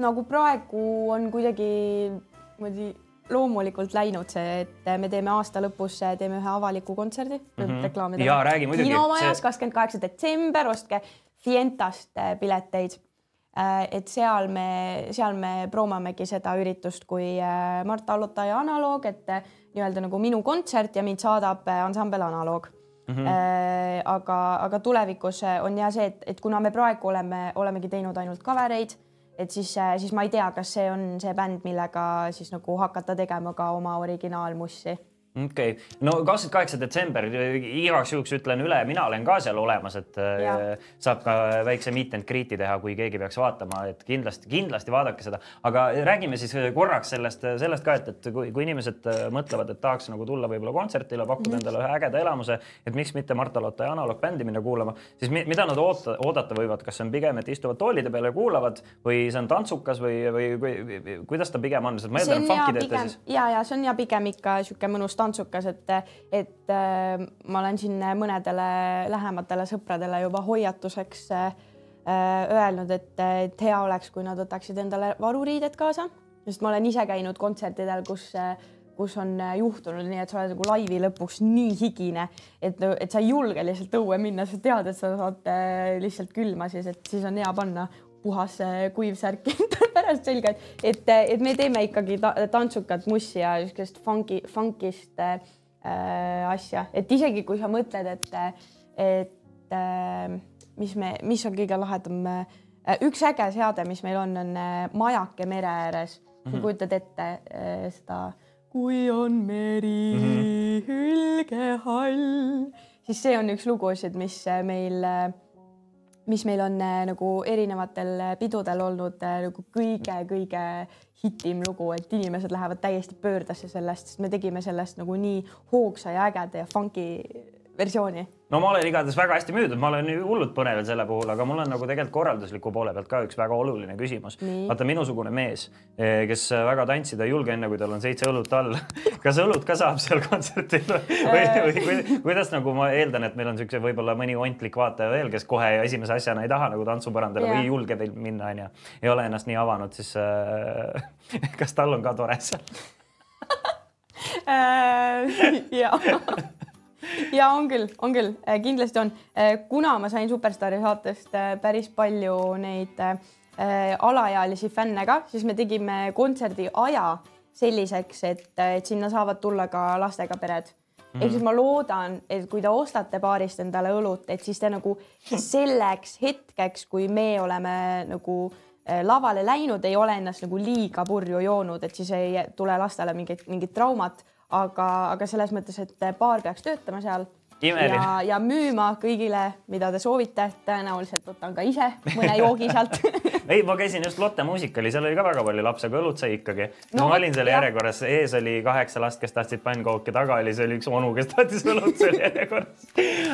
nagu praegu on kuidagi niimoodi loomulikult läinud see, et me teeme aasta lõpus, teeme ühe avaliku kontserdi mm, -hmm. reklaamida. ja räägi muidugi. kinomajas kakskümmend kaheksa detsember, ostke Fientast äh, pileteid. Äh, et seal me, seal me proomamegi seda üritust kui äh, Mart Alluta ja Analoog, et nii-öelda nagu minu kontsert ja mind saadab ansambel Analoog mm. -hmm. aga, aga tulevikus on ja see, et, et kuna me praegu oleme, olemegi teinud ainult cover eid, et siis, siis ma ei tea, kas see on see bänd, millega siis nagu hakata tegema ka oma originaalmussi okei okay., no kakskümmend kaheksa detsember, igaks juhuks ütlen üle, mina olen ka seal olemas, et ja. Äh, saab ka väikse meet and greet'i teha, kui keegi peaks vaatama, et kindlasti, kindlasti vaadake seda. aga räägime siis korraks sellest, sellest ka, et, et kui, kui inimesed äh, mõtlevad, et tahaks nagu tulla võib-olla kontserdile, pakkuda mm -hmm. endale ühe ägeda elamuse, et miks mitte Marta Lotta ja Analoog bändi minna kuulama, siis mida nad oota, oodata võivad, kas see on pigem, et istuvad toolide peal ja kuulavad või see on tantsukas või, või, või, kuidas ta pigem on, sest ma eeldan, et funk'i teete siis. ja, ja see on ja pigem ikka niisugune mõnus tantsukas, et, et äh, ma olen siin mõnedele lähematele sõpradele juba hoiatuseks äh, öelnud, et, et hea oleks, kui nad võtaksid endale varuriided kaasa, sest ma olen ise käinud kontsertidel, kus kus on juhtunud nii, et sa oled nagu laivi lõpuks nii higine, et, et sa ei julge lihtsalt õue minna, sa tead, et sa saad äh, lihtsalt külma siis, et siis on hea panna puhas kuiv särk pärast selga, et, et, et me teeme ikkagi ta, tantsukat mussi ja niisugust funky, funkist äh, asja, et isegi kui sa mõtled, et, et äh, mis me, mis on kõige lahedam äh,, üks äge seade, mis meil on, on äh, majake mere ääres mm, -hmm. kujutad ette äh, seda, kui on meri mm -hmm. hülgehall, siis see on üks lugusid, mis äh, meil äh, mis meil on äh, nagu erinevatel äh, pidudel olnud äh, nagu kõige-kõige hitim lugu, et inimesed lähevad täiesti pöördesse sellest, sest me tegime sellest nagu nii hoogsa ja ägeda ja funky versiooni? No ma olen igatahes väga hästi müüdud, ma olen hullult põnevil selle puhul, aga mul on nagu tegelikult korraldusliku poole pealt ka üks väga oluline küsimus. vaata minusugune mees, eh, kes väga tantsida ei julge, enne kui tal on seitse õlut all. Kas õlut ka saab seal kontserdil või, või, või kuidas nagu ma eeldan, et meil on siukse võib-olla mõni ontlik vaataja veel, kes kohe esimese asjana ei taha nagu tantsupõrandale või ei julge veel minna, onju, ei ole ennast nii avanud, siis äh, kas tal on ka tore seal äh, jaa ja on küll, on küll, äh, kindlasti on. Äh, kuna ma sain Superstaari saatest äh, päris palju neid alaealisi fänne ka, siis me tegime kontserdi aja selliseks, et, et sinna saavad tulla ka lastega pered mm. -hmm. ehk siis ma loodan, et kui te ostate baarist endale õlut, et siis te nagu selleks hetkeks, kui me oleme nagu lavale läinud, ei ole ennast nagu liiga purju joonud, et siis ei tule lastele mingit, mingit traumat aga, aga selles mõttes, et baar peaks töötama seal Imeline. ja, ja müüma kõigile, mida te soovite, tõenäoliselt võtan ka ise mõne joogi sealt ei, ma käisin just Lotte muusikali, seal oli ka väga palju lapsi, aga õlut sai ikkagi no,. ma olin seal järjekorras, ees oli kaheksa last, kes tahtsid pannkooki, taga oli, see oli üks onu, kes tahtis õlut seal järjekorras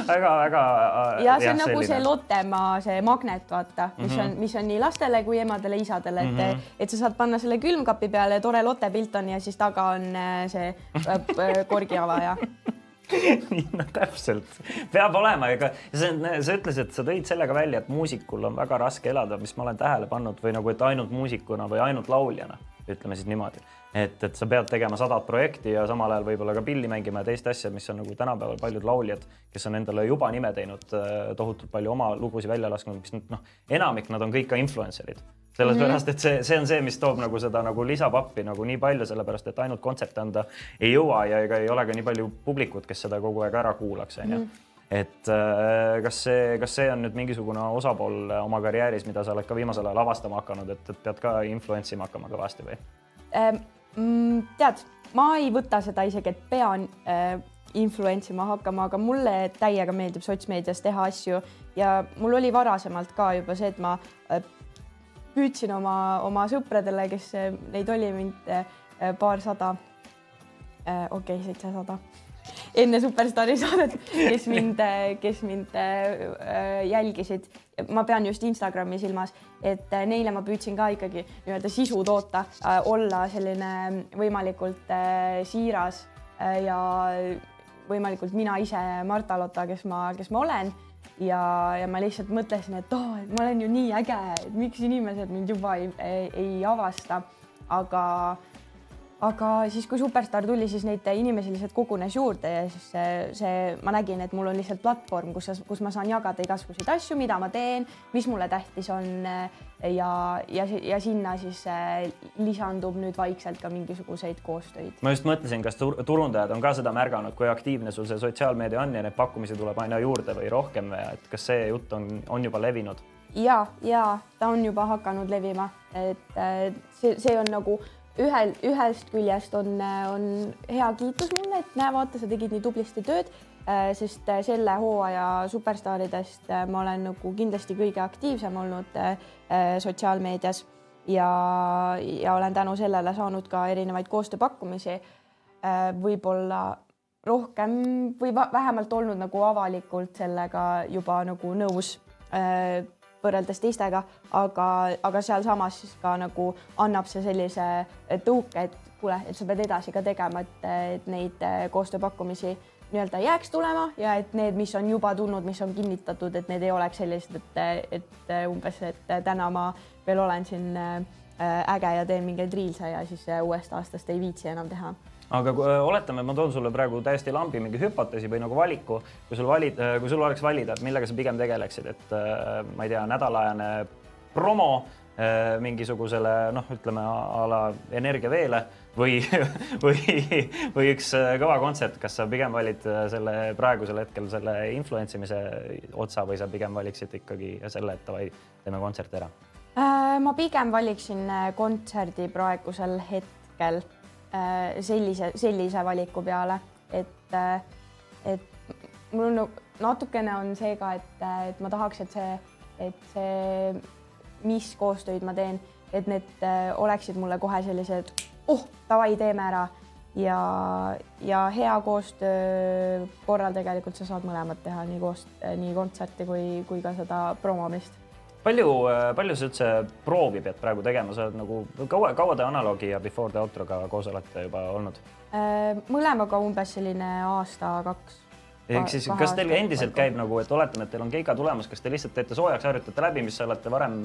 väga-väga. Äh, ja see on jah, nagu selline. see Lottemaa, see magnet, vaata, mis mm -hmm. on, mis on nii lastele kui emadele, isadele, et mm, -hmm. et sa saad panna selle külmkapi peale, tore Lotte pilt on ja siis taga on äh, see äh, korgiavaja nii, no täpselt, peab olema, ega see sa ütlesid, sa tõid sellega välja, et muusikul on väga raske elada, mis ma olen tähele pannud või nagu, et ainult muusikuna või ainult lauljana, ütleme siis niimoodi. Et, et sa pead tegema sadat projekti ja samal ajal võib-olla ka pilli mängima ja teist asja, mis on nagu tänapäeval paljud lauljad, kes on endale juba nime teinud, äh, tohutult palju oma lugusid välja lasknud, mis noh, enamik nad on kõik ka influencer'id sellepärast mhm. et see, see on see, mis toob nagu seda nagu lisapappi nagu nii palju, sellepärast et ainult kontserte anda ei jõua ja ega ei ole ka nii palju publikut, kes seda kogu aeg ära kuulaks, onju mhm. et äh, kas see, kas see on nüüd mingisugune osapool oma karjääris, mida sa oled ka viimasel ajal avastama hakanud, et, et pead ka influence ima hakkama kõvasti või ähm,? Tead, ma ei võta seda isegi, et pean äh, influence ima hakkama, aga mulle täiega meeldib sotsmeedias teha asju ja mul oli varasemalt ka juba see, et ma äh, püüdsin oma, oma sõpradele, kes neid oli mind eh, paarsada, eh, okei okay,, seitsesada, enne Superstaari saadet, kes mind, kes mind eh, jälgisid. ma pean just Instagrami silmas, et neile ma püüdsin ka ikkagi nii-öelda sisu toota, olla selline võimalikult siiras ja võimalikult mina ise, Marta Lotta, kes ma, kes ma olen ja, ja ma lihtsalt mõtlesin, et oo oh,, et ma olen ju nii äge, et miks inimesed mind juba ei, ei, ei avasta, aga aga siis, kui Superstaar tuli, siis neid inimesi lihtsalt kogunes juurde ja siis see, see, ma nägin, et mul on lihtsalt platvorm, kus, kus ma saan jagada igasuguseid asju, mida ma teen, mis mulle tähtis on ja, ja, ja sinna siis äh, lisandub nüüd vaikselt ka mingisuguseid koostöid. ma just mõtlesin, kas tur turundajad on ka seda märganud, kui aktiivne sul see sotsiaalmeedia on ja neid pakkumisi tuleb aina juurde või rohkem, et kas see jutt on, on juba levinud? ja, ja ta on juba hakanud levima, et see, see on nagu ühel, ühest küljest on, on hea kiitus mulle, et näe, vaata, sa tegid nii tublisti tööd, äh, sest äh, selle hooaja superstaaridest äh, ma olen nagu kindlasti kõige aktiivsem olnud sotsiaalmeedias ja, ja olen tänu sellele saanud ka erinevaid koostööpakkumisi. võib-olla rohkem või vähemalt olnud nagu avalikult sellega juba nagu nõus võrreldes teistega, aga, aga sealsamas siis ka nagu annab see sellise tõuke, et kuule, et sa pead edasi ka tegema, et, et neid koostööpakkumisi nii-öelda jääks tulema ja et need, mis on juba tulnud, mis on kinnitatud, et need ei oleks sellised, et, et umbes, et täna ma veel olen siin äh, äge ja teen mingeid reels'e ja siis uuest aastast ei viitsi enam teha aga kui, äh, oletame, ma toon sulle praegu täiesti lambi mingi hüpoteesi või nagu valiku, kui sul valid, äh, kui sul oleks valida, et millega sa pigem tegeleksid, et äh, ma ei tea, nädalajane promo mingisugusele noh, ütleme a la Energiaveele või, või, või üks kõva kontsert, kas sa pigem valid selle praegusel hetkel selle influence imise otsa või sa pigem valiksid ikkagi selle, et davai, teeme kontserti ära? Ma pigem valiksin kontserdi praegusel hetkel Äh, sellise, sellise valiku peale, et, äh, et mul on natukene on see ka, et, et ma tahaks, et see, et see, mis koostöid ma teen, et need äh, oleksid mulle kohe sellised, oh, davai, teeme ära. Ja, ja hea koostöö korral tegelikult sa saad mõlemat teha, nii koos, nii kontserti kui, kui ka seda promomist palju, äh, palju sa üldse proovi pead praegu tegema, sa oled nagu kaua, kaua te analoogi ja Before the Outroga koos olete juba olnud? Äh, mõlemaga umbes selline aasta-kaks ehk siis, kas teil endiselt käib nagu, et oletame, et teil on keika tulemas, kas te lihtsalt teete soojaks, harjutate läbi, mis te olete varem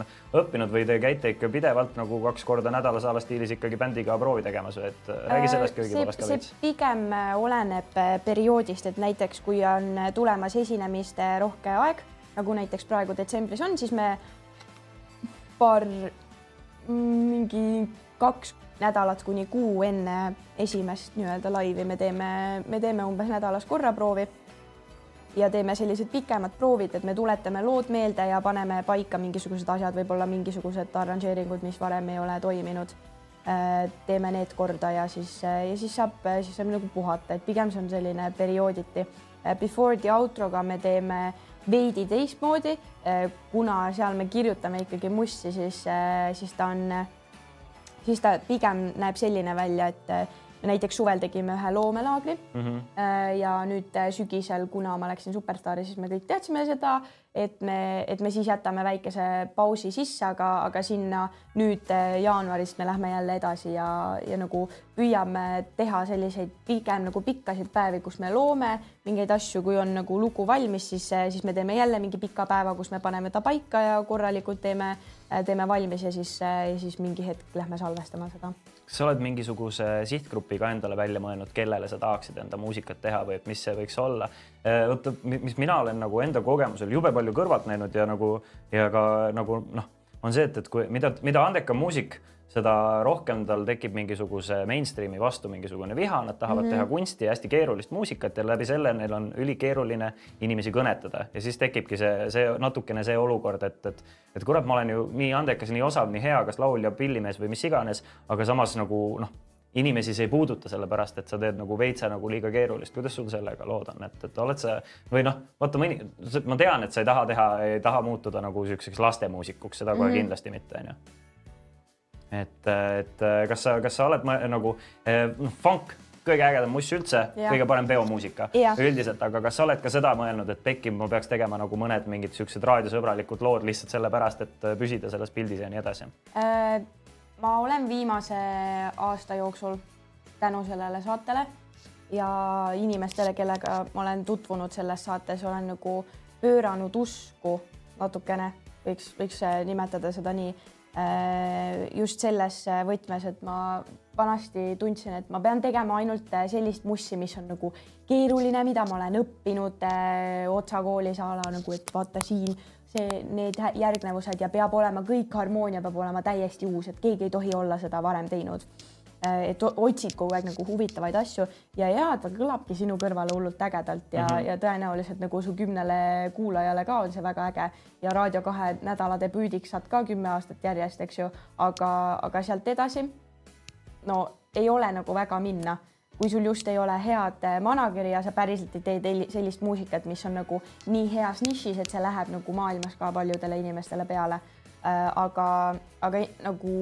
õppinud või te käite ikka pidevalt nagu kaks korda nädalas a la stiilis ikkagi bändiga proovi tegemas et räägi sellest köögipoolest ka veits. pigem oleneb perioodist, et näiteks kui on tulemas esinemiste rohke aeg nagu näiteks praegu detsembris on, siis me paar, mingi kaks nädalat kuni kuu enne esimest nii-öelda laivi me teeme, me teeme umbes nädalas korra proovi ja teeme sellised pikemad proovid, et me tuletame lood meelde ja paneme paika mingisugused asjad, võib-olla mingisugused arranžeeringud, mis varem ei ole toiminud. Äh, teeme need korda ja siis, ja siis saab, siis saab nagu puhata, et pigem see on selline periooditi. Äh, before the outro'ga me teeme veidi teistmoodi, eh, kuna seal me kirjutame ikkagi mussi, siis, eh, siis ta on, siis ta pigem näeb selline välja, et näiteks suvel tegime ühe loomelaagri mm -hmm. ja nüüd sügisel, kuna ma läksin Superstaari, siis me kõik teadsime seda et me, et me siis jätame väikese pausi sisse, aga, aga sinna nüüd eh, jaanuarist me lähme jälle edasi ja, ja nagu püüame teha selliseid pigem nagu pikkasid päevi, kus me loome mingeid asju, kui on nagu lugu valmis, siis, siis me teeme jälle mingi pika päeva, kus me paneme ta paika ja korralikult teeme, teeme valmis ja siis, ja siis mingi hetk lähme salvestama seda kas sa oled mingisuguse sihtgrupi ka endale välja mõelnud, kellele sa tahaksid enda muusikat teha või et mis see võiks olla? vot, mis mina olen nagu enda kogemusel jube palju kõrvalt näinud ja nagu ja ka nagu noh, on see, et, et kui mida, mida andekam muusik seda rohkem tal tekib mingisuguse mainstream'i vastu mingisugune viha, nad tahavad mm -hmm. teha kunsti ja hästi keerulist muusikat ja läbi selle neil on ülikeeruline inimesi kõnetada ja siis tekibki see, see natukene see olukord, et, et, et kurat, ma olen ju nii andekas, nii osav, nii hea, kas laulja, pillimees või mis iganes, aga samas nagu noh, inimesi see ei puuduta, sellepärast et sa teed nagu veitsa nagu liiga keerulist. kuidas sul sellega lood on, et, et oled sa või noh, vaata mõni, ma tean, et sa ei taha teha, ei taha muutuda nagu siukseks lastemuusikuks, seda kohe mm -hmm. kindlasti mitte, onju et, et kas sa, kas sa oled nagu noh, funk, kõige ägedam muss üldse, kõige parem peomuusika. Üldiselt, aga kas sa oled ka seda mõelnud, et Pekki, ma peaks tegema nagu mõned mingid siuksed raadiosõbralikud lood lihtsalt sellepärast, et püsida selles pildis ja nii edasi? Äh,? ma olen viimase aasta jooksul tänu sellele saatele ja inimestele, kellega ma olen tutvunud selles saates, olen nagu pööranud usku natukene, võiks, võiks nimetada seda nii just selles võtmes, et ma vanasti tundsin, et ma pean tegema ainult sellist mussi, mis on nagu keeruline, mida ma olen õppinud Otsa koolis a la nagu, et vaata siin see, need järgnevused ja peab olema kõik harmoonia peab olema täiesti uus, et keegi ei tohi olla seda varem teinud. Äh, et otsid kogu aeg nagu huvitavaid asju ja ja ta kõlabki sinu kõrvale hullult ägedalt ja mm, -hmm. ja tõenäoliselt nagu su kümnele kuulajale ka on see väga äge ja Raadio kahe nädala debüüdiks saad ka kümme aastat järjest, eks ju, aga, aga sealt edasi no ei ole nagu väga minna, kui sul just ei ole head äh, manager'i ja sa päriselt ei tee sellist muusikat, mis on nagu nii heas nišis, et see läheb nagu maailmas ka paljudele inimestele peale. Äh, aga, aga nagu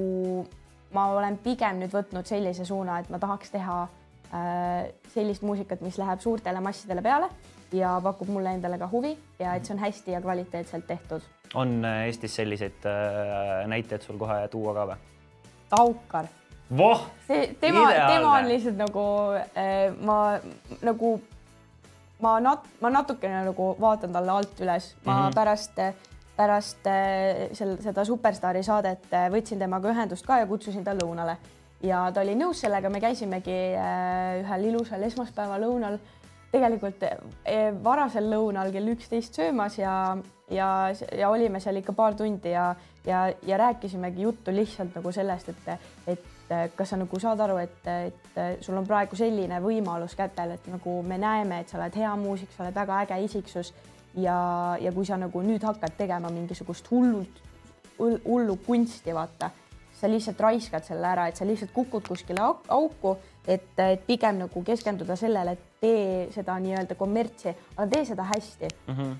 ma olen pigem nüüd võtnud sellise suuna, et ma tahaks teha äh, sellist muusikat, mis läheb suurtele massidele peale ja pakub mulle endale ka huvi ja et see on hästi ja kvaliteetselt tehtud. on äh, Eestis selliseid äh, näiteid sul kohe tuua ka või? Taukar. voh! see tema, on lihtsalt nagu ma nagu ma nat-, ma natukene nagu vaatan talle alt üles, ma mm -hmm. pärast pärast äh, sel, seda Superstaari saadet äh, võtsin temaga ühendust ka ja kutsusin ta lõunale. Ja ta oli nõus sellega, me käisimegi äh, ühel ilusal esmaspäeva lõunal, tegelikult varasel lõunal kell üksteist söömas ja, ja, ja olime seal ikka paar tundi ja, ja, ja rääkisimegi juttu lihtsalt nagu sellest, et, et kas sa nagu saad aru, et, et sul on praegu selline võimalus kätel, et nagu me näeme, et sa oled hea muusik, sa oled väga äge isiksus ja, ja kui sa nagu nüüd hakkad tegema mingisugust hullult, hullu kunsti, vaata, sa lihtsalt raiskad selle ära, et sa lihtsalt kukud kuskile auku, et, et pigem nagu keskenduda sellele, et tee seda nii-öelda kommertsi, aga tee seda hästi mm. -hmm.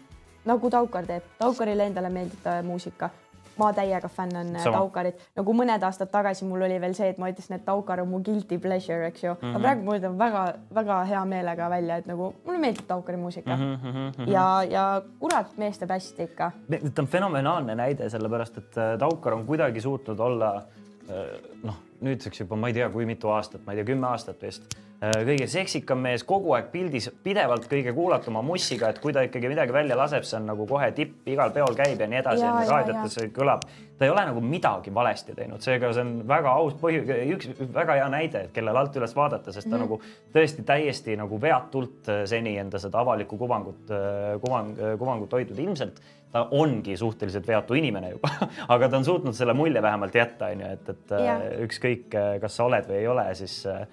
nagu Taukar teeb, Taukarile endale meeldib muusika ma täiega fännan äh, Sama. Taukarit, nagu mõned aastad tagasi mul oli veel see, et ma ütlesin, et Taukar on mu guilty pleasure, eks ju mm, -hmm. aga praegu ma ütlen väga-väga hea meelega välja, et nagu mulle meeldib Taukari muusika mm. -hmm. ja, ja kurat, mees teeb hästi ikka. ta on fenomenaalne näide, sellepärast et äh, Taukar on kuidagi suutnud olla äh, noh, nüüdseks juba ma ei tea, kui mitu aastat, ma ei tea, kümme aastat vist kõige seksikam mees, kogu aeg pildis, pidevalt kõige kuulatuma mussiga, et kui ta ikkagi midagi välja laseb, see on nagu kohe tipp, igal peol käib ja nii edasi, raadiotes kõlab. ta ei ole nagu midagi valesti teinud, seega see on väga aus põhjus, üks väga hea näide, et kellele alt üles vaadata, sest ta mm -hmm. nagu tõesti täiesti nagu veatult äh, seni enda seda avalikku kuvangut, äh, kuvang, kuvangut hoidnud ilmselt ta ongi suhteliselt veatu inimene juba aga ta on suutnud selle mulje vähemalt jätta, onju, et, et ja. ükskõik, kas sa oled või ei ole, siis äh,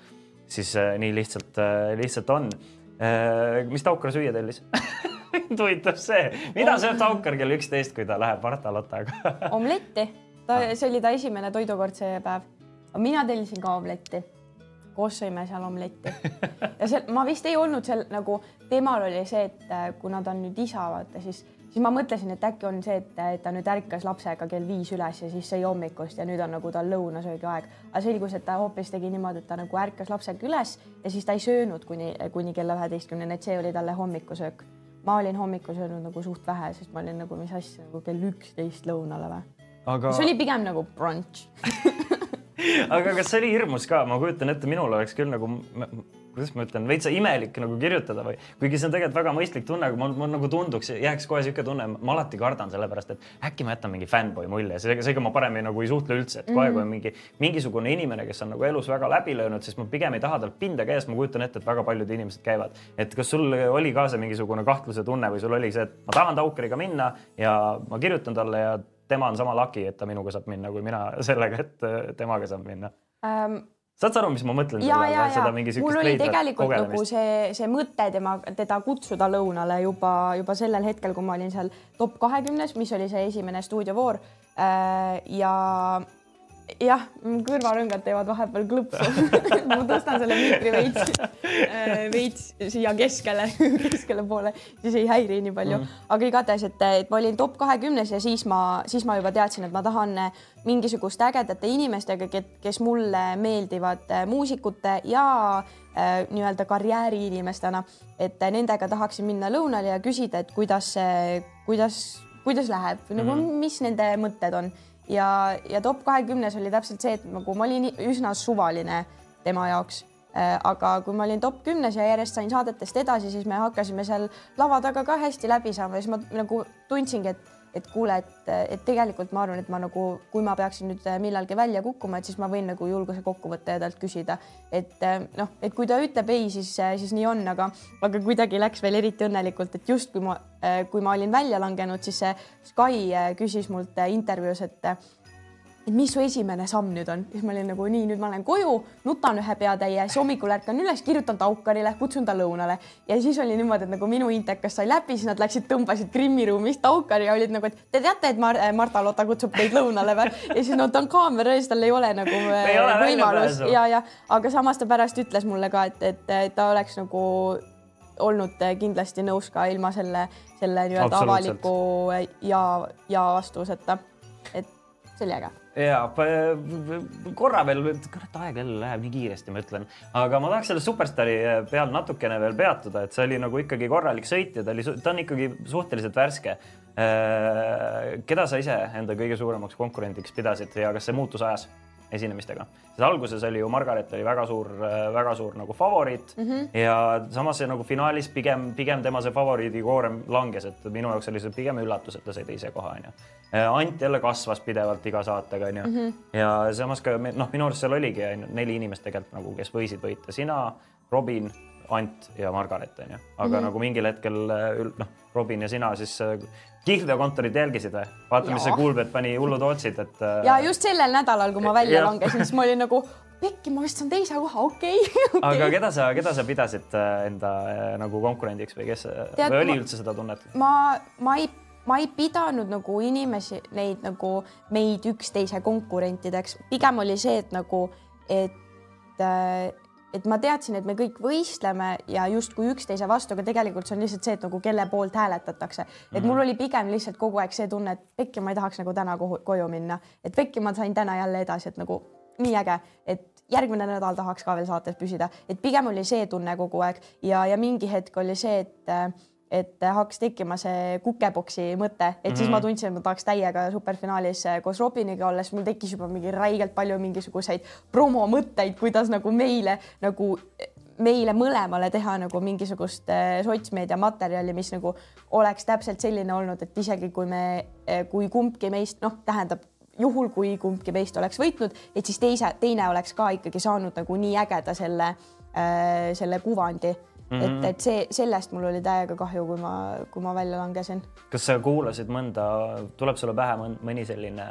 siis äh, nii lihtsalt, äh, lihtsalt on. Äh, mis Taukar süüa tellis mind huvitab see, mida sööb Taukar kell üksteist, kui ta läheb Marta Lottaga omletti, ta, ah. see oli ta esimene toidukord see päev. mina tellisin ka omletti koos sõime seal omletti ja seal ma vist ei olnud seal nagu, temal oli see, et kuna ta on nüüd isa, vaata siis siis ma mõtlesin, et äkki on see, et, et ta nüüd ärkas lapsega kell viis üles ja siis sõi hommikust ja nüüd on nagu tal lõunasöögi aeg. aga selgus, et ta hoopis tegi niimoodi, et ta nagu ärkas lapsega üles ja siis ta ei söönud kuni, kuni kella üheteistkümneni, et see oli talle hommikusöök. ma olin hommikul söönud nagu suht vähe, sest ma olin nagu, mis asja, nagu kell üksteist lõunale või aga...? see oli pigem nagu brunch aga kas see oli hirmus ka, ma kujutan ette, minul oleks küll nagu kuidas ma ütlen, veitsa imelik nagu kirjutada või kuigi see on tegelikult väga mõistlik tunne, aga mul, mul nagu tunduks, jääks kohe niisugune tunne, ma alati kardan sellepärast, et äkki ma jätan mingi fännboi mulje, seega, seega ma parem ei, nagu ei suhtle üldse, et kohe mm, -hmm. kui on mingi mingisugune inimene, kes on nagu elus väga läbi löönud, siis ma pigem ei taha talt pinda käia, sest ma kujutan ette, et väga paljud inimesed käivad. et kas sul oli ka see mingisugune kahtluse tunne või sul oli see, et ma tahan Taukariga minna ja ma kirjutan talle ja tema on sama laki, et ta minuga saab minna, kui mina sellega, et temaga saan minna um,? Saad sa aru, mis ma mõtlen? ja, ja, ja mul oli tegelikult nagu see, see mõte tema, teda kutsuda lõunale juba, juba sellel hetkel, kui ma olin seal top kahekümnes, mis oli see esimene stuudiovoor. Äh, ja jah, kõrvarõngad teevad vahepeal klõpsu ma tõstan selle mikri veits, äh, veits siia keskele, keskele poole, siis ei häiri nii palju mm. aga igatahes, et, et ma olin top kahekümnes ja siis ma, siis ma juba teadsin, et ma tahan mingisugust ägedate inimestega, kes mulle meeldivad äh, muusikute ja äh, nii-öelda karjääriinimestena, et nendega tahaksin minna lõunale ja küsida, et kuidas kuidas, kuidas läheb mm, -hmm. nagu mhm. mis nende mõtted on ja, ja top kahekümnes oli täpselt see, et nagu ma olin üsna suvaline tema jaoks äh, aga kui ma olin top kümnes ja järjest sain saadetest edasi, siis me hakkasime seal lava taga ka hästi läbi saama ja siis ma nagu tundsingi, et, et kuule, et, et tegelikult ma arvan, et ma nagu, kui ma peaksin nüüd millalgi välja kukkuma, et siis ma võin nagu julguse kokku võtta ja talt küsida, et noh, et kui ta ütleb ei, siis, siis nii on, aga, aga kuidagi läks veel eriti õnnelikult, et just kui ma, kui ma olin välja langenud, siis see Sky küsis mult intervjuus, et et mis su esimene samm nüüd on, siis ma olin nagu nii, nüüd ma lähen koju, nutan ühe peatäie, siis hommikul ärkan üles, kirjutan Taukarile, kutsun ta lõunale. Ja siis oli niimoodi, et nagu minu intekas sai läbi, siis nad läksid, tõmbasid Krimmi ruumist Taukari ja olid nagu, et te teate, et Mar Marta Lotta kutsub teid lõunale või? ja siis no ta on kaamera ees, tal ei ole nagu ei ole võimalus ja, ja aga samas ta pärast ütles mulle ka, et, et ta oleks nagu olnud kindlasti nõus ka ilma selle, selle nii-öelda avaliku ja, ja vastuseta. Äge ja korra veel, kurat, aeg jälle läheb nii kiiresti, ma ütlen, aga ma tahaks selle superstaari peal natukene veel peatuda, et see oli nagu ikkagi korralik sõit ja ta oli, ta on ikkagi suhteliselt värske. Äh, keda sa ise enda kõige suuremaks konkurendiks pidasid ja kas see muutus ajas esinemistega? sest alguses oli ju Margaret oli väga suur, väga suur nagu favoriit mm -hmm. ja samas see nagu finaalis pigem, pigem tema see favoriidikoorem langes, et minu jaoks oli see pigem üllatus, et ta sai teise koha onju Äh, Ant jälle kasvas pidevalt iga saatega, onju. -hmm. ja samas ka noh, minu arust seal oligi ainult neli inimest tegelikult nagu, kes võisid võita, sina, Robin, Ant ja Margaret, onju. aga mm -hmm. nagu mingil hetkel äh, noh, Robin ja sina siis äh, kihlveokontorit jälgisid või? vaata, mis see Kuulbet pani hullud otsid, et. ja just sellel nädalal, kui ma välja langesin, siis ma olin nagu pekki, ma vist saan teise koha, okei okay, okay.. aga keda sa, keda sa pidasid enda nagu konkurendiks või kes Tead, või oli ma, üldse seda tunnet? ma, ma ei ma ei pidanud nagu inimesi, neid nagu meid üksteise konkurentideks, pigem oli see, et nagu, et äh, et ma teadsin, et me kõik võistleme ja justkui üksteise vastu, aga tegelikult see on lihtsalt see, et nagu kelle poolt hääletatakse. et mul oli pigem lihtsalt kogu aeg see tunne, et pekki ma ei tahaks nagu täna koju minna, et pekki ma sain täna jälle edasi, et nagu nii äge, et järgmine nädal tahaks ka veel saates püsida, et pigem oli see tunne kogu aeg. Ja, ja mingi hetk oli see, et äh, et hakkas tekkima see kukeboksi mõte, et mm siis ma mhm. tundsin, et ma tahaks täiega superfinaalis eh, koos Robiniga olles, mul tekkis juba mingi räigelt palju mingisuguseid promomõtteid, kuidas nagu meile nagu meile mõlemale teha nagu mingisugust eh, sotsmeedia materjali, mis nagu oleks täpselt selline olnud, et isegi kui me, eh, kui kumbki meist noh, tähendab juhul, kui kumbki meist oleks võitnud, et siis teise, teine oleks ka ikkagi saanud nagu nii ägeda selle äh,, selle kuvandi Mm -hmm. et, et see, sellest mul oli täiega kahju, kui ma, kui ma välja langesin. kas sa kuulasid mõnda, tuleb sulle pähe mõni selline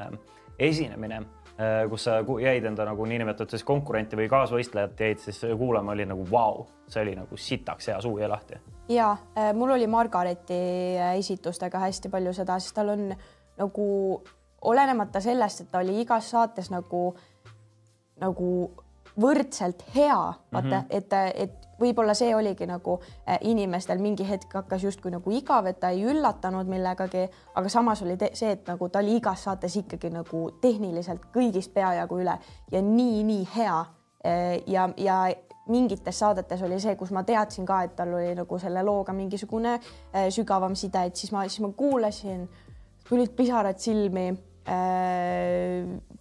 esinemine, äh, kus sa jäid enda nagu niinimetatud siis konkurenti või kaasvõistlejat jäid siis kuulama, oli nagu vau wow,, see oli nagu sitaks hea, suu jäi lahti. ja äh, mul oli Margareti äh, esitustega hästi palju seda, sest tal on nagu olenemata sellest, et ta oli igas saates nagu, nagu võrdselt hea, vaata mm, -hmm. et, et võib-olla see oligi nagu äh, inimestel mingi hetk hakkas justkui nagu igav, et ta ei üllatanud millegagi, aga samas oli see, et nagu ta oli igas saates ikkagi nagu tehniliselt kõigist peajagu üle ja nii-nii hea. Äh, ja, ja mingites saadetes oli see, kus ma teadsin ka, et tal oli nagu selle looga mingisugune äh, sügavam side, et siis ma, siis ma kuulasin, tulid pisarad silmi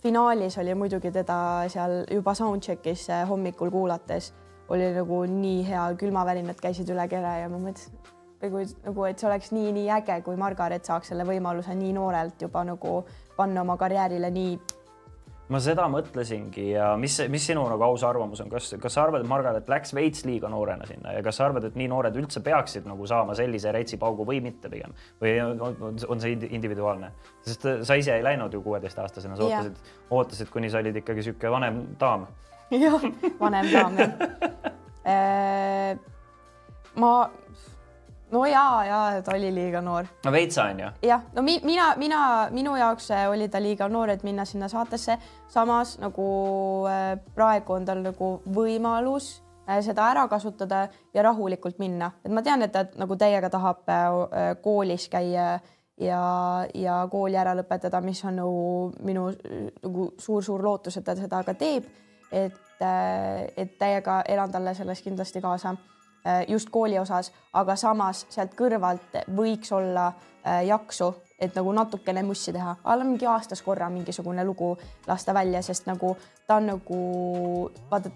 finaalis oli muidugi teda seal juba soundcheck'is hommikul kuulates oli nagu nii hea, külmavärinad käisid üle kere ja ma mõtlesin nagu, nagu, et see oleks nii-nii äge, kui Margaret saaks selle võimaluse nii noorelt juba nagu panna oma karjäärile nii. Ma seda mõtlesingi ja mis, mis sinu nagu aus arvamus on, kas, kas sa arvad, et Margaret läks veits liiga noorena sinna ja kas sa arvad, et nii noored üldse peaksid nagu saama sellise retsipaugu või mitte pigem? Või on, on see individuaalne, sest sa ise ei läinud ju kuueteistaastasena, sa ootasid, ootasid, kuni sa olid ikkagi niisugune vanem daam. Jah, vanem daam jah. Äh, ma, no ja, ja ta oli liiga noor. no veits on ju. jah, no mi, mina, mina, minu jaoks äh, oli ta liiga noor, et minna sinna saatesse. samas nagu äh, praegu on tal nagu võimalus seda ära kasutada ja rahulikult minna, et ma tean, et ta nagu täiega tahab koolis käia ja, ja kooli ära lõpetada, mis on nagu minu nagu suur-suur lootus, et ta seda ka teeb et, äh, et täiega elan talle selles kindlasti kaasa äh, just kooli osas, aga samas sealt kõrvalt võiks olla äh, jaksu, et nagu natukene mussi teha, alla mingi aastas korra mingisugune lugu lasta välja, sest nagu ta on nagu vaata,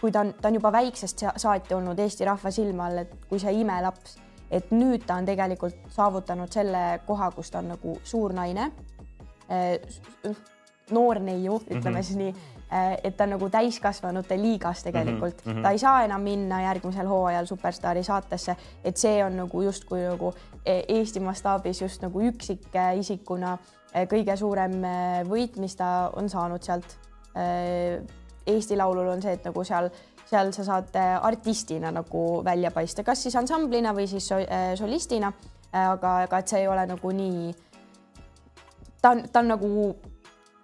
kui ta on, ta on juba väiksest saati olnud Eesti rahva silma all, et kui see imelaps et nüüd ta on tegelikult saavutanud selle koha, kus ta on nagu suur naine, noor neiu, ütleme mm -hmm. siis nii et ta on nagu täiskasvanute liigas tegelikult mm, -hmm. ta ei saa enam minna järgmisel hooajal Superstaari saatesse, et see on nagu justkui nagu Eesti mastaabis just nagu üksikisikuna kõige suurem võit, mis ta on saanud sealt. Eesti Laulul on see, et nagu seal, seal sa saad artistina nagu välja paista, kas siis ansamblina või siis solistina, aga, aga et see ei ole nagu nii. ta on, ta on nagu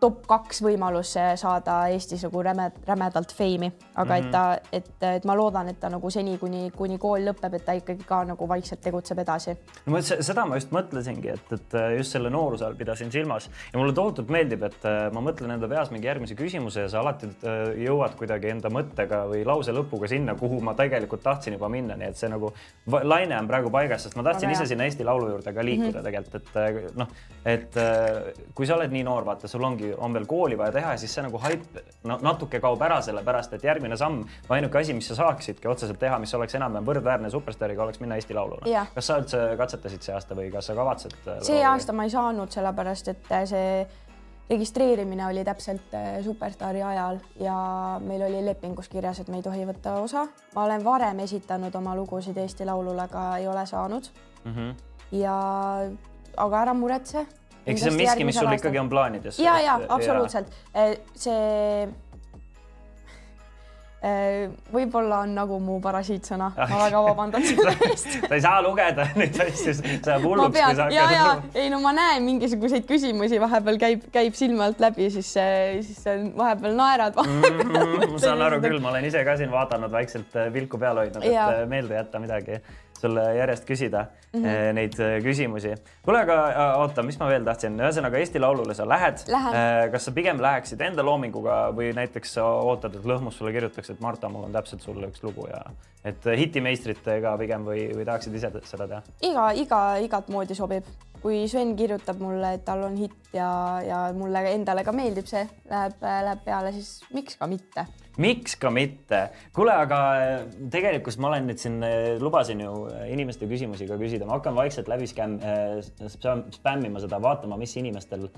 top kaks võimalus saada Eestis nagu räme, rämedalt feimi, aga mm -hmm. et ta, et, et ma loodan, et ta nagu seni, kuni, kuni kool lõpeb, et ta ikkagi ka nagu vaikselt tegutseb edasi. no ma seda ma just mõtlesingi, et, et just selle nooruse all pidasin silmas ja mulle tohutult meeldib, et äh, ma mõtlen enda peas mingi järgmise küsimuse ja sa alati äh, jõuad kuidagi enda mõttega või lause lõpuga sinna, kuhu ma tegelikult tahtsin juba minna, nii et see nagu laine on praegu paigas, sest ma tahtsin aga ise sinna Eesti Laulu juurde ka liikuda mm -hmm. tegelikult, et äh, noh, et kui sa oled nii noor, vaata, sul ongi on veel kooli vaja teha ja siis see nagu haip no, natuke kaob ära, sellepärast et järgmine samm, ainuke asi, mis sa saaksidki otseselt teha, mis oleks enam-vähem võrdväärne superstaariga, oleks minna Eesti Laulule. kas sa üldse katsetasid see aasta või kas sa kavatsed? Äh, see aasta ma ei saanud, sellepärast et äh, see registreerimine oli täpselt äh, Superstaari ajal ja meil oli lepingus kirjas, et me ei tohi võtta osa. ma olen varem esitanud oma lugusid Eesti Laulule, aga ei ole saanud mm. -hmm. ja aga ära muretse, ehk see on miski, mis sul ikkagi on plaanides? ja, ja absoluutselt ja. see võib-olla on nagu mu parasiitsõna, ma väga vabandan selle eest sa ei saa lugeda neid asju, sa jääb hulluks, kui sa hakkad. ja, ja ei no ma näen mingisuguseid küsimusi, vahepeal käib, käib silme alt läbi, siis, siis vahepeal naerad mm. -hmm, ma saan aru küll, ma olen ise ka siin vaadanud vaikselt pilku peal hoidnud, et meelde jätta midagi sulle järjest küsida mm -hmm. neid äh, küsimusi. kuule, aga oota, mis ma veel tahtsin, ühesõnaga Eesti Laulule sa lähed. kas sa pigem läheksid enda loominguga või näiteks sa ootad, et Lõhmus sulle kirjutaks, et Marta, mul on täpselt sulle üks lugu ja et hitimeistritega pigem või, või tahaksid ise seda teha? iga, iga, igat moodi sobib kui Sven kirjutab mulle, et tal on hitt ja, ja mulle endale ka meeldib see, läheb, läheb peale, siis miks ka mitte. Miks ka mitte? kuule, aga äh, tegelikult ma olen nüüd siin, äh, lubasin ju äh, inimeste küsimusi ka küsida, ma hakkan vaikselt läbi skäm, spämmima seda, vaatama, mis inimestel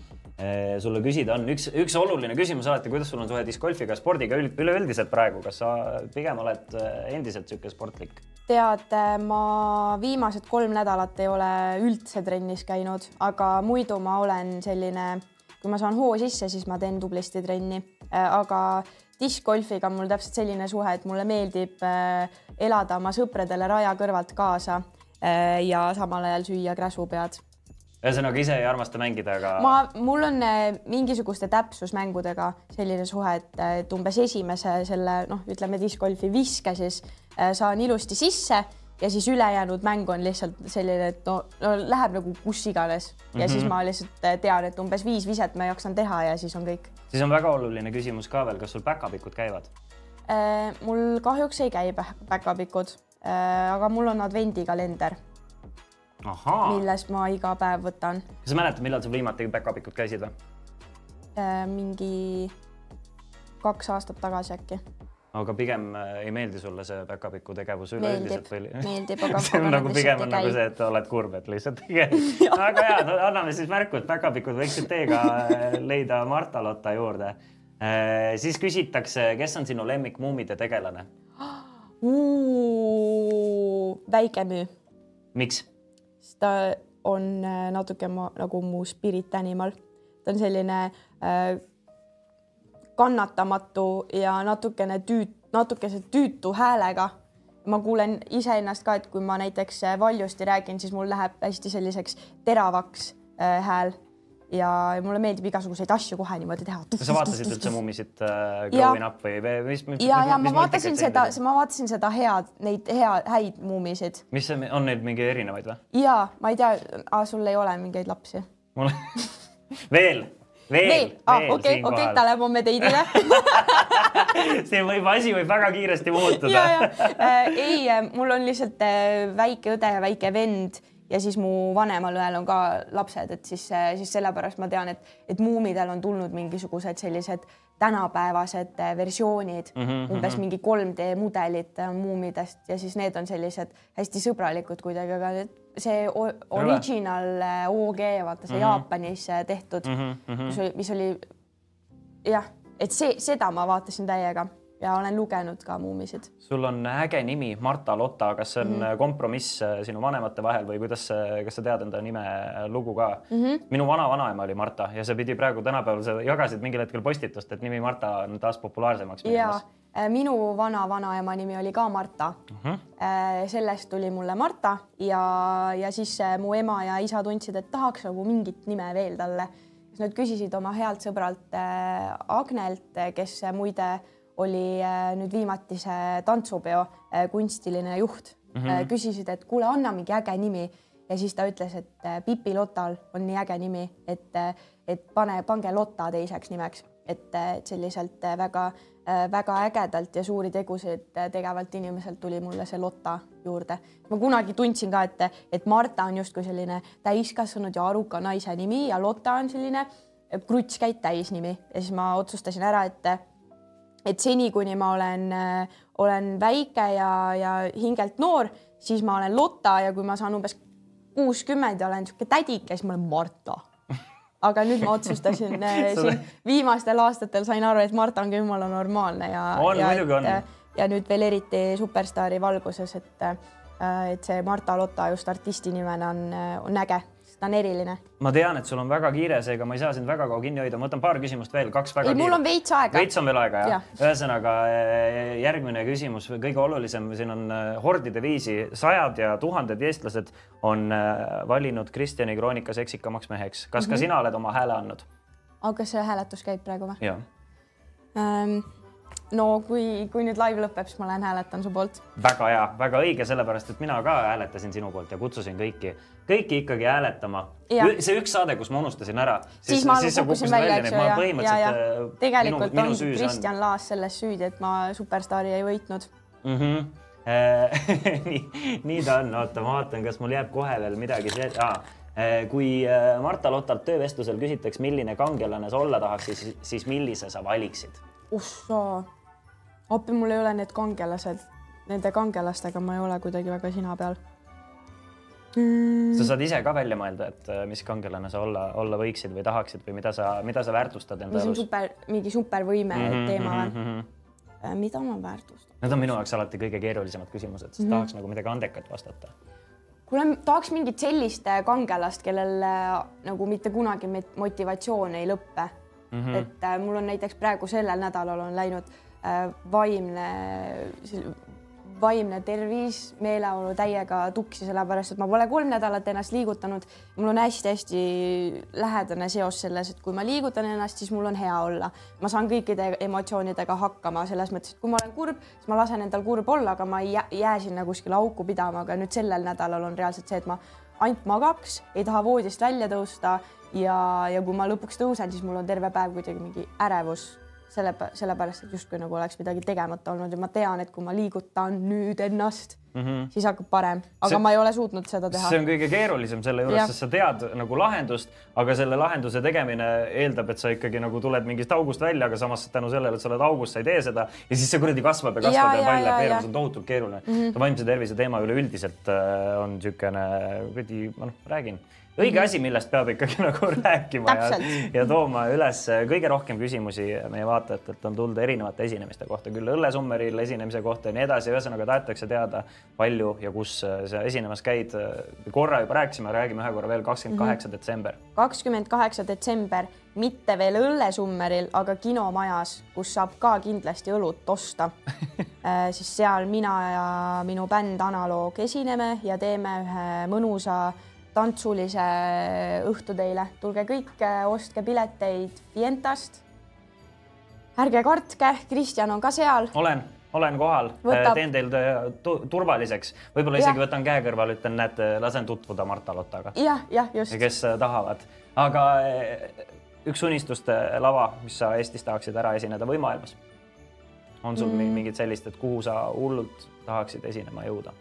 sulle küsida on. üks, üks oluline küsimus alati, kuidas sul on suhe discgolfiga, spordiga üleüldiselt praegu, kas sa pigem oled endiselt niisugune sportlik? tead, ma viimased kolm nädalat ei ole üldse trennis käinud, aga muidu ma olen selline, kui ma saan hoo sisse, siis ma teen tublisti trenni, äh, aga diskgolfiga on mul täpselt selline suhe, et mulle meeldib äh, elada oma sõpradele raja kõrvalt kaasa äh, ja samal ajal süüa kräsupead ühesõnaga ise ei armasta mängida, aga. ma, mul on mingisuguste täpsusmängudega selline suhe, et, et umbes esimese selle noh, ütleme discgolfi viske siis Äh, saan ilusti sisse ja siis ülejäänud mäng on lihtsalt selline, et no, no läheb nagu kus iganes ja mm -hmm. siis ma lihtsalt äh, tean, et umbes viis viset ma jaksan teha ja siis on kõik. siis on väga oluline küsimus ka veel, kas sul päkapikud käivad äh,? mul kahjuks ei käi päkapikud äh,, aga mul on advendikalender. millest ma iga päev võtan. kas sa mäletad, millal sul viimati päkapikud käisid või äh,? mingi kaks aastat tagasi äkki aga pigem äh, ei meeldi sulle see päkapiku tegevus üleüldiselt või? meeldib, aga see on nagu pigem on nagu see, et oled kurb, et lihtsalt ei käi. väga hea, anname siis märku, et päkapikud võiksid teiega äh, leida Marta Lotta juurde. Äh, siis küsitakse, kes on sinu lemmik muumide tegelane? väikemüü. miks? sest ta on natuke ma, nagu mu spirit animal. ta on selline äh, kannatamatu ja natukene tüüt, natukese tüütu häälega. ma kuulen iseennast ka, et kui ma näiteks valjusti räägin, siis mul läheb hästi selliseks teravaks äh, hääl ja mulle meeldib igasuguseid asju kohe niimoodi teha. sa vaatasid üldse Mummisit äh, Growing Up või mis, mis? ja, ja ma vaatasin seda, ma vaatasin seda head, neid hea, häid Mummisid. mis see on, neid mingi erinevaid või? ja ma ei tea, sul ei ole mingeid lapsi? mul veel veel, ah, okei, okei, ta läheb homme teidile. See võib, asi võib väga kiiresti muutuda. Äh, ei, äh, mul on lihtsalt äh, väike õde ja väike vend ja siis mu vanemal õel on ka lapsed, et siis, siis sellepärast ma tean, et, et muumidel on tulnud mingisugused sellised tänapäevased versioonid. Mm, -hmm. umbes mingi 3D mudelid muumidest ja siis need on sellised hästi sõbralikud kuidagi, aga need see original OG, vaata see mm -hmm. Jaapanis tehtud mm, -hmm. mis oli, mis oli jah, et see, seda ma vaatasin täiega ja olen lugenud ka Muumisid. sul on äge nimi Marta Lotta, kas see on mm -hmm. kompromiss äh, sinu vanemate vahel või kuidas, kas sa tead enda nime äh, lugu ka mm? -hmm. minu vana-vanaema oli Marta ja see pidi praegu tänapäeval, sa jagasid mingil hetkel postitust, et nimi Marta on taas populaarsemaks minemas. Äh, minu vana-vanaema nimi oli ka Marta mm. -hmm. sellest tuli mulle Marta ja, ja siis mu ema ja isa tundsid, et tahaks nagu mingit nime veel talle. siis nad küsisid oma healt sõbralt Agnelt, kes muide oli äh, nüüd viimati see tantsupeo äh, kunstiline juht mm. -hmm. küsisid, et kuule, anna mingi äge nimi ja siis ta ütles, et Pipi Lotal on nii äge nimi, et, et pane, pange Lotta teiseks nimeks, et selliselt väga, väga ägedalt ja suuri tegusid tegevalt inimeselt tuli mulle see Lotta juurde. ma kunagi tundsin ka, et, et Marta on justkui selline täiskasvanud ja aruka naise nimi ja Lotta on selline krutskäit täisnimi ja siis ma otsustasin ära, et et seni, kuni ma olen, äh, olen väike ja, ja hingelt noor, siis ma olen Lotta ja kui ma saan umbes kuuskümmend ja olen niisugune tädike, siis ma olen Marta. Aga nüüd ma otsustasin äh, siin viimastel aastatel sain aru, et Marta on ka jumala normaalne ja, ja, et, ja nüüd veel eriti superstaari valguses, et, äh, et see Marta Lotta just artisti nimena on, on äge ta on eriline. ma tean, et sul on väga kiire, seega ma ei saa sind väga kaua kinni hoida, ma võtan paar küsimust veel, kaks väga. ei, mul on veits aega. veits on veel aega jah ja. ja.? ühesõnaga eh, järgmine küsimus või kõige olulisem, siin on eh, hordide viisi, sajad ja tuhanded eestlased on eh, valinud Kristjani kroonikas eksikamaks meheks. kas mm -hmm. ka mhm. sina oled oma hääle andnud? aga see hääletus käib praegu või? jah ähm, no kui, kui nüüd live lõpeb, siis ma lähen hääletan su poolt. väga hea, väga õige, sellepärast et mina ka hääletasin sinu poolt ja kutsusin kõiki kõiki ikkagi hääletama. see üks saade, kus ma unustasin ära. siis ma kukkusin välja, eks ju, ja, ja, ja äh, tegelikult minu, minu on Kristjan. Laas selles süüdi, et ma superstaari ei võitnud mm. -hmm. nii, nii ta on, oota, ma vaatan, kas mul jääb kohe veel midagi ah, kui Marta Lotalt töövestlusel küsitakse, milline kangelane sa olla tahaks, siis, siis millise sa valiksid? ussa, appi, mul ei ole need kangelased, nende kangelastega ma ei ole kuidagi väga sina peal mm.. sa saad ise ka välja mõelda, et äh, mis kangelane sa olla, olla võiksid või tahaksid või mida sa, mida sa väärtustad enda elus? super, mingi supervõime mm -hmm, teema või mm? -hmm. mida ma väärtustan? Need on minu jaoks alati kõige keerulisemad küsimused, sest mm -hmm. tahaks nagu midagi andekat vastata. kuule, tahaks mingit sellist äh, kangelast, kellel nagu mitte kunagi motivatsioon ei lõppe mm. -hmm. et äh, mul on näiteks praegu sellel nädalal on läinud äh, vaimne vaimne tervis, meeleolu täiega tuksi, sellepärast et ma pole kolm nädalat ennast liigutanud. mul on hästi-hästi lähedane seos selles, et kui ma liigutan ennast, siis mul on hea olla. ma saan kõikide emotsioonidega hakkama selles mõttes, et kui ma olen kurb, siis ma lasen endal kurb olla, aga ma ei jää sinna kuskile auku pidama, aga nüüd sellel nädalal on reaalselt see, et ma ainult magaks, ei taha voodist välja tõusta ja, ja kui ma lõpuks tõusen, siis mul on terve päev kuidagi mingi ärevus selle, sellepärast et justkui nagu oleks midagi tegemata olnud ja ma tean, et kui ma liigutan nüüd ennast mm, -hmm. siis hakkab parem, aga see, ma ei ole suutnud seda teha. see on kõige keerulisem selle juures, sest sa tead nagu lahendust, aga selle lahenduse tegemine eeldab, et sa ikkagi nagu tuled mingist august välja, aga samas tänu sellele, et sa oled august, sa ei tee seda ja siis see kuradi kasvab ja kasvab ja, ja läheb veerema, see on tohutult keeruline mm. -hmm. vaimse tervise teema üleüldiselt äh, on niisugune kuradi, ma noh, räägin õige mhm. asi, millest peab ikkagi nagu rääkima ja, ja tooma üles kõige rohkem küsimusi meie vaatajatelt on tulnud erinevate esinemiste kohta, küll Õllesummeril esinemise kohta ja nii edasi, ühesõnaga tahetakse teada, palju ja kus sa esinemas käid. korra juba rääkisime, räägime ühe korra veel, kakskümmend kaheksa mhm. detsember. kakskümmend kaheksa detsember, mitte veel Õllesummeril, aga kinomajas, kus saab ka kindlasti õlut osta äh, siis seal mina ja minu bänd Analoog esineme ja teeme ühe mõnusa tantsulise õhtu teile, tulge kõik, ostke pileteid Fientast. ärge kartke, Kristjan on ka seal. olen, olen kohal Võtab..., teen teil turvaliseks, võib-olla isegi ja. võtan käe kõrval, ütlen, näete, lasen tutvuda Marta Lottaga. jah, jah, just. kes tahavad, aga üks unistuste lava, mis sa Eestis tahaksid ära esineda või maailmas? on sul mm. mingit sellist, et kuhu sa hullult tahaksid esinema jõuda?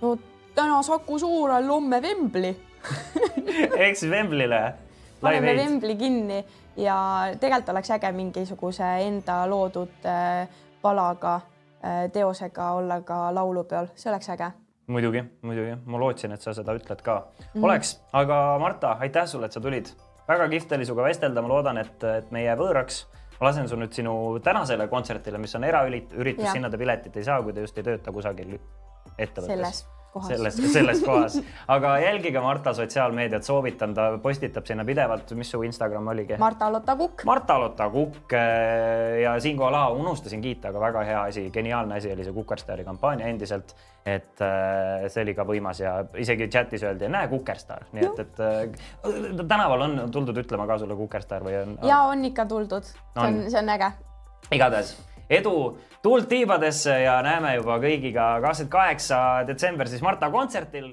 no täna Saku Suurhall, homme Wembley ehk siis Wembley'le. paneme Wembley kinni ja tegelikult oleks äge mingisuguse enda loodud äh, palaga, äh, teosega olla ka laulupeol, see oleks äge. Muidugi, muidugi, ma lootsin, et sa seda ütled ka. Mm. -hmm. oleks, aga Marta, aitäh sulle, et sa tulid. väga kihvt oli sinuga vestelda, ma loodan, et, et me ei jää võõraks. ma lasen su nüüd sinu tänasele kontserdile, mis on eraüritus, sinna te piletit ei saa, kui te just ei tööta kusagil ettevõttes kohas. selles, selles kohas, aga jälgige Marta sotsiaalmeediat, soovitan, ta postitab sinna pidevalt, mis su Instagram oligi? Marta-Lotta Kukk. Marta-Lotta Kukk äh, ja siinkohal ah, unustasin kiita, aga väga hea asi, geniaalne asi oli see Kukerstaari kampaania endiselt. et äh, see oli ka võimas ja isegi chatis öeldi, näe Kukerstar, nii et, et äh, tänaval on tuldud ütlema ka sulle Kukerstar või on? ja on ikka tuldud, see on, see on äge. igatahes edu tuld tiibadesse ja näeme juba kõigiga kakskümmend kaheksa detsember siis Marta kontserdil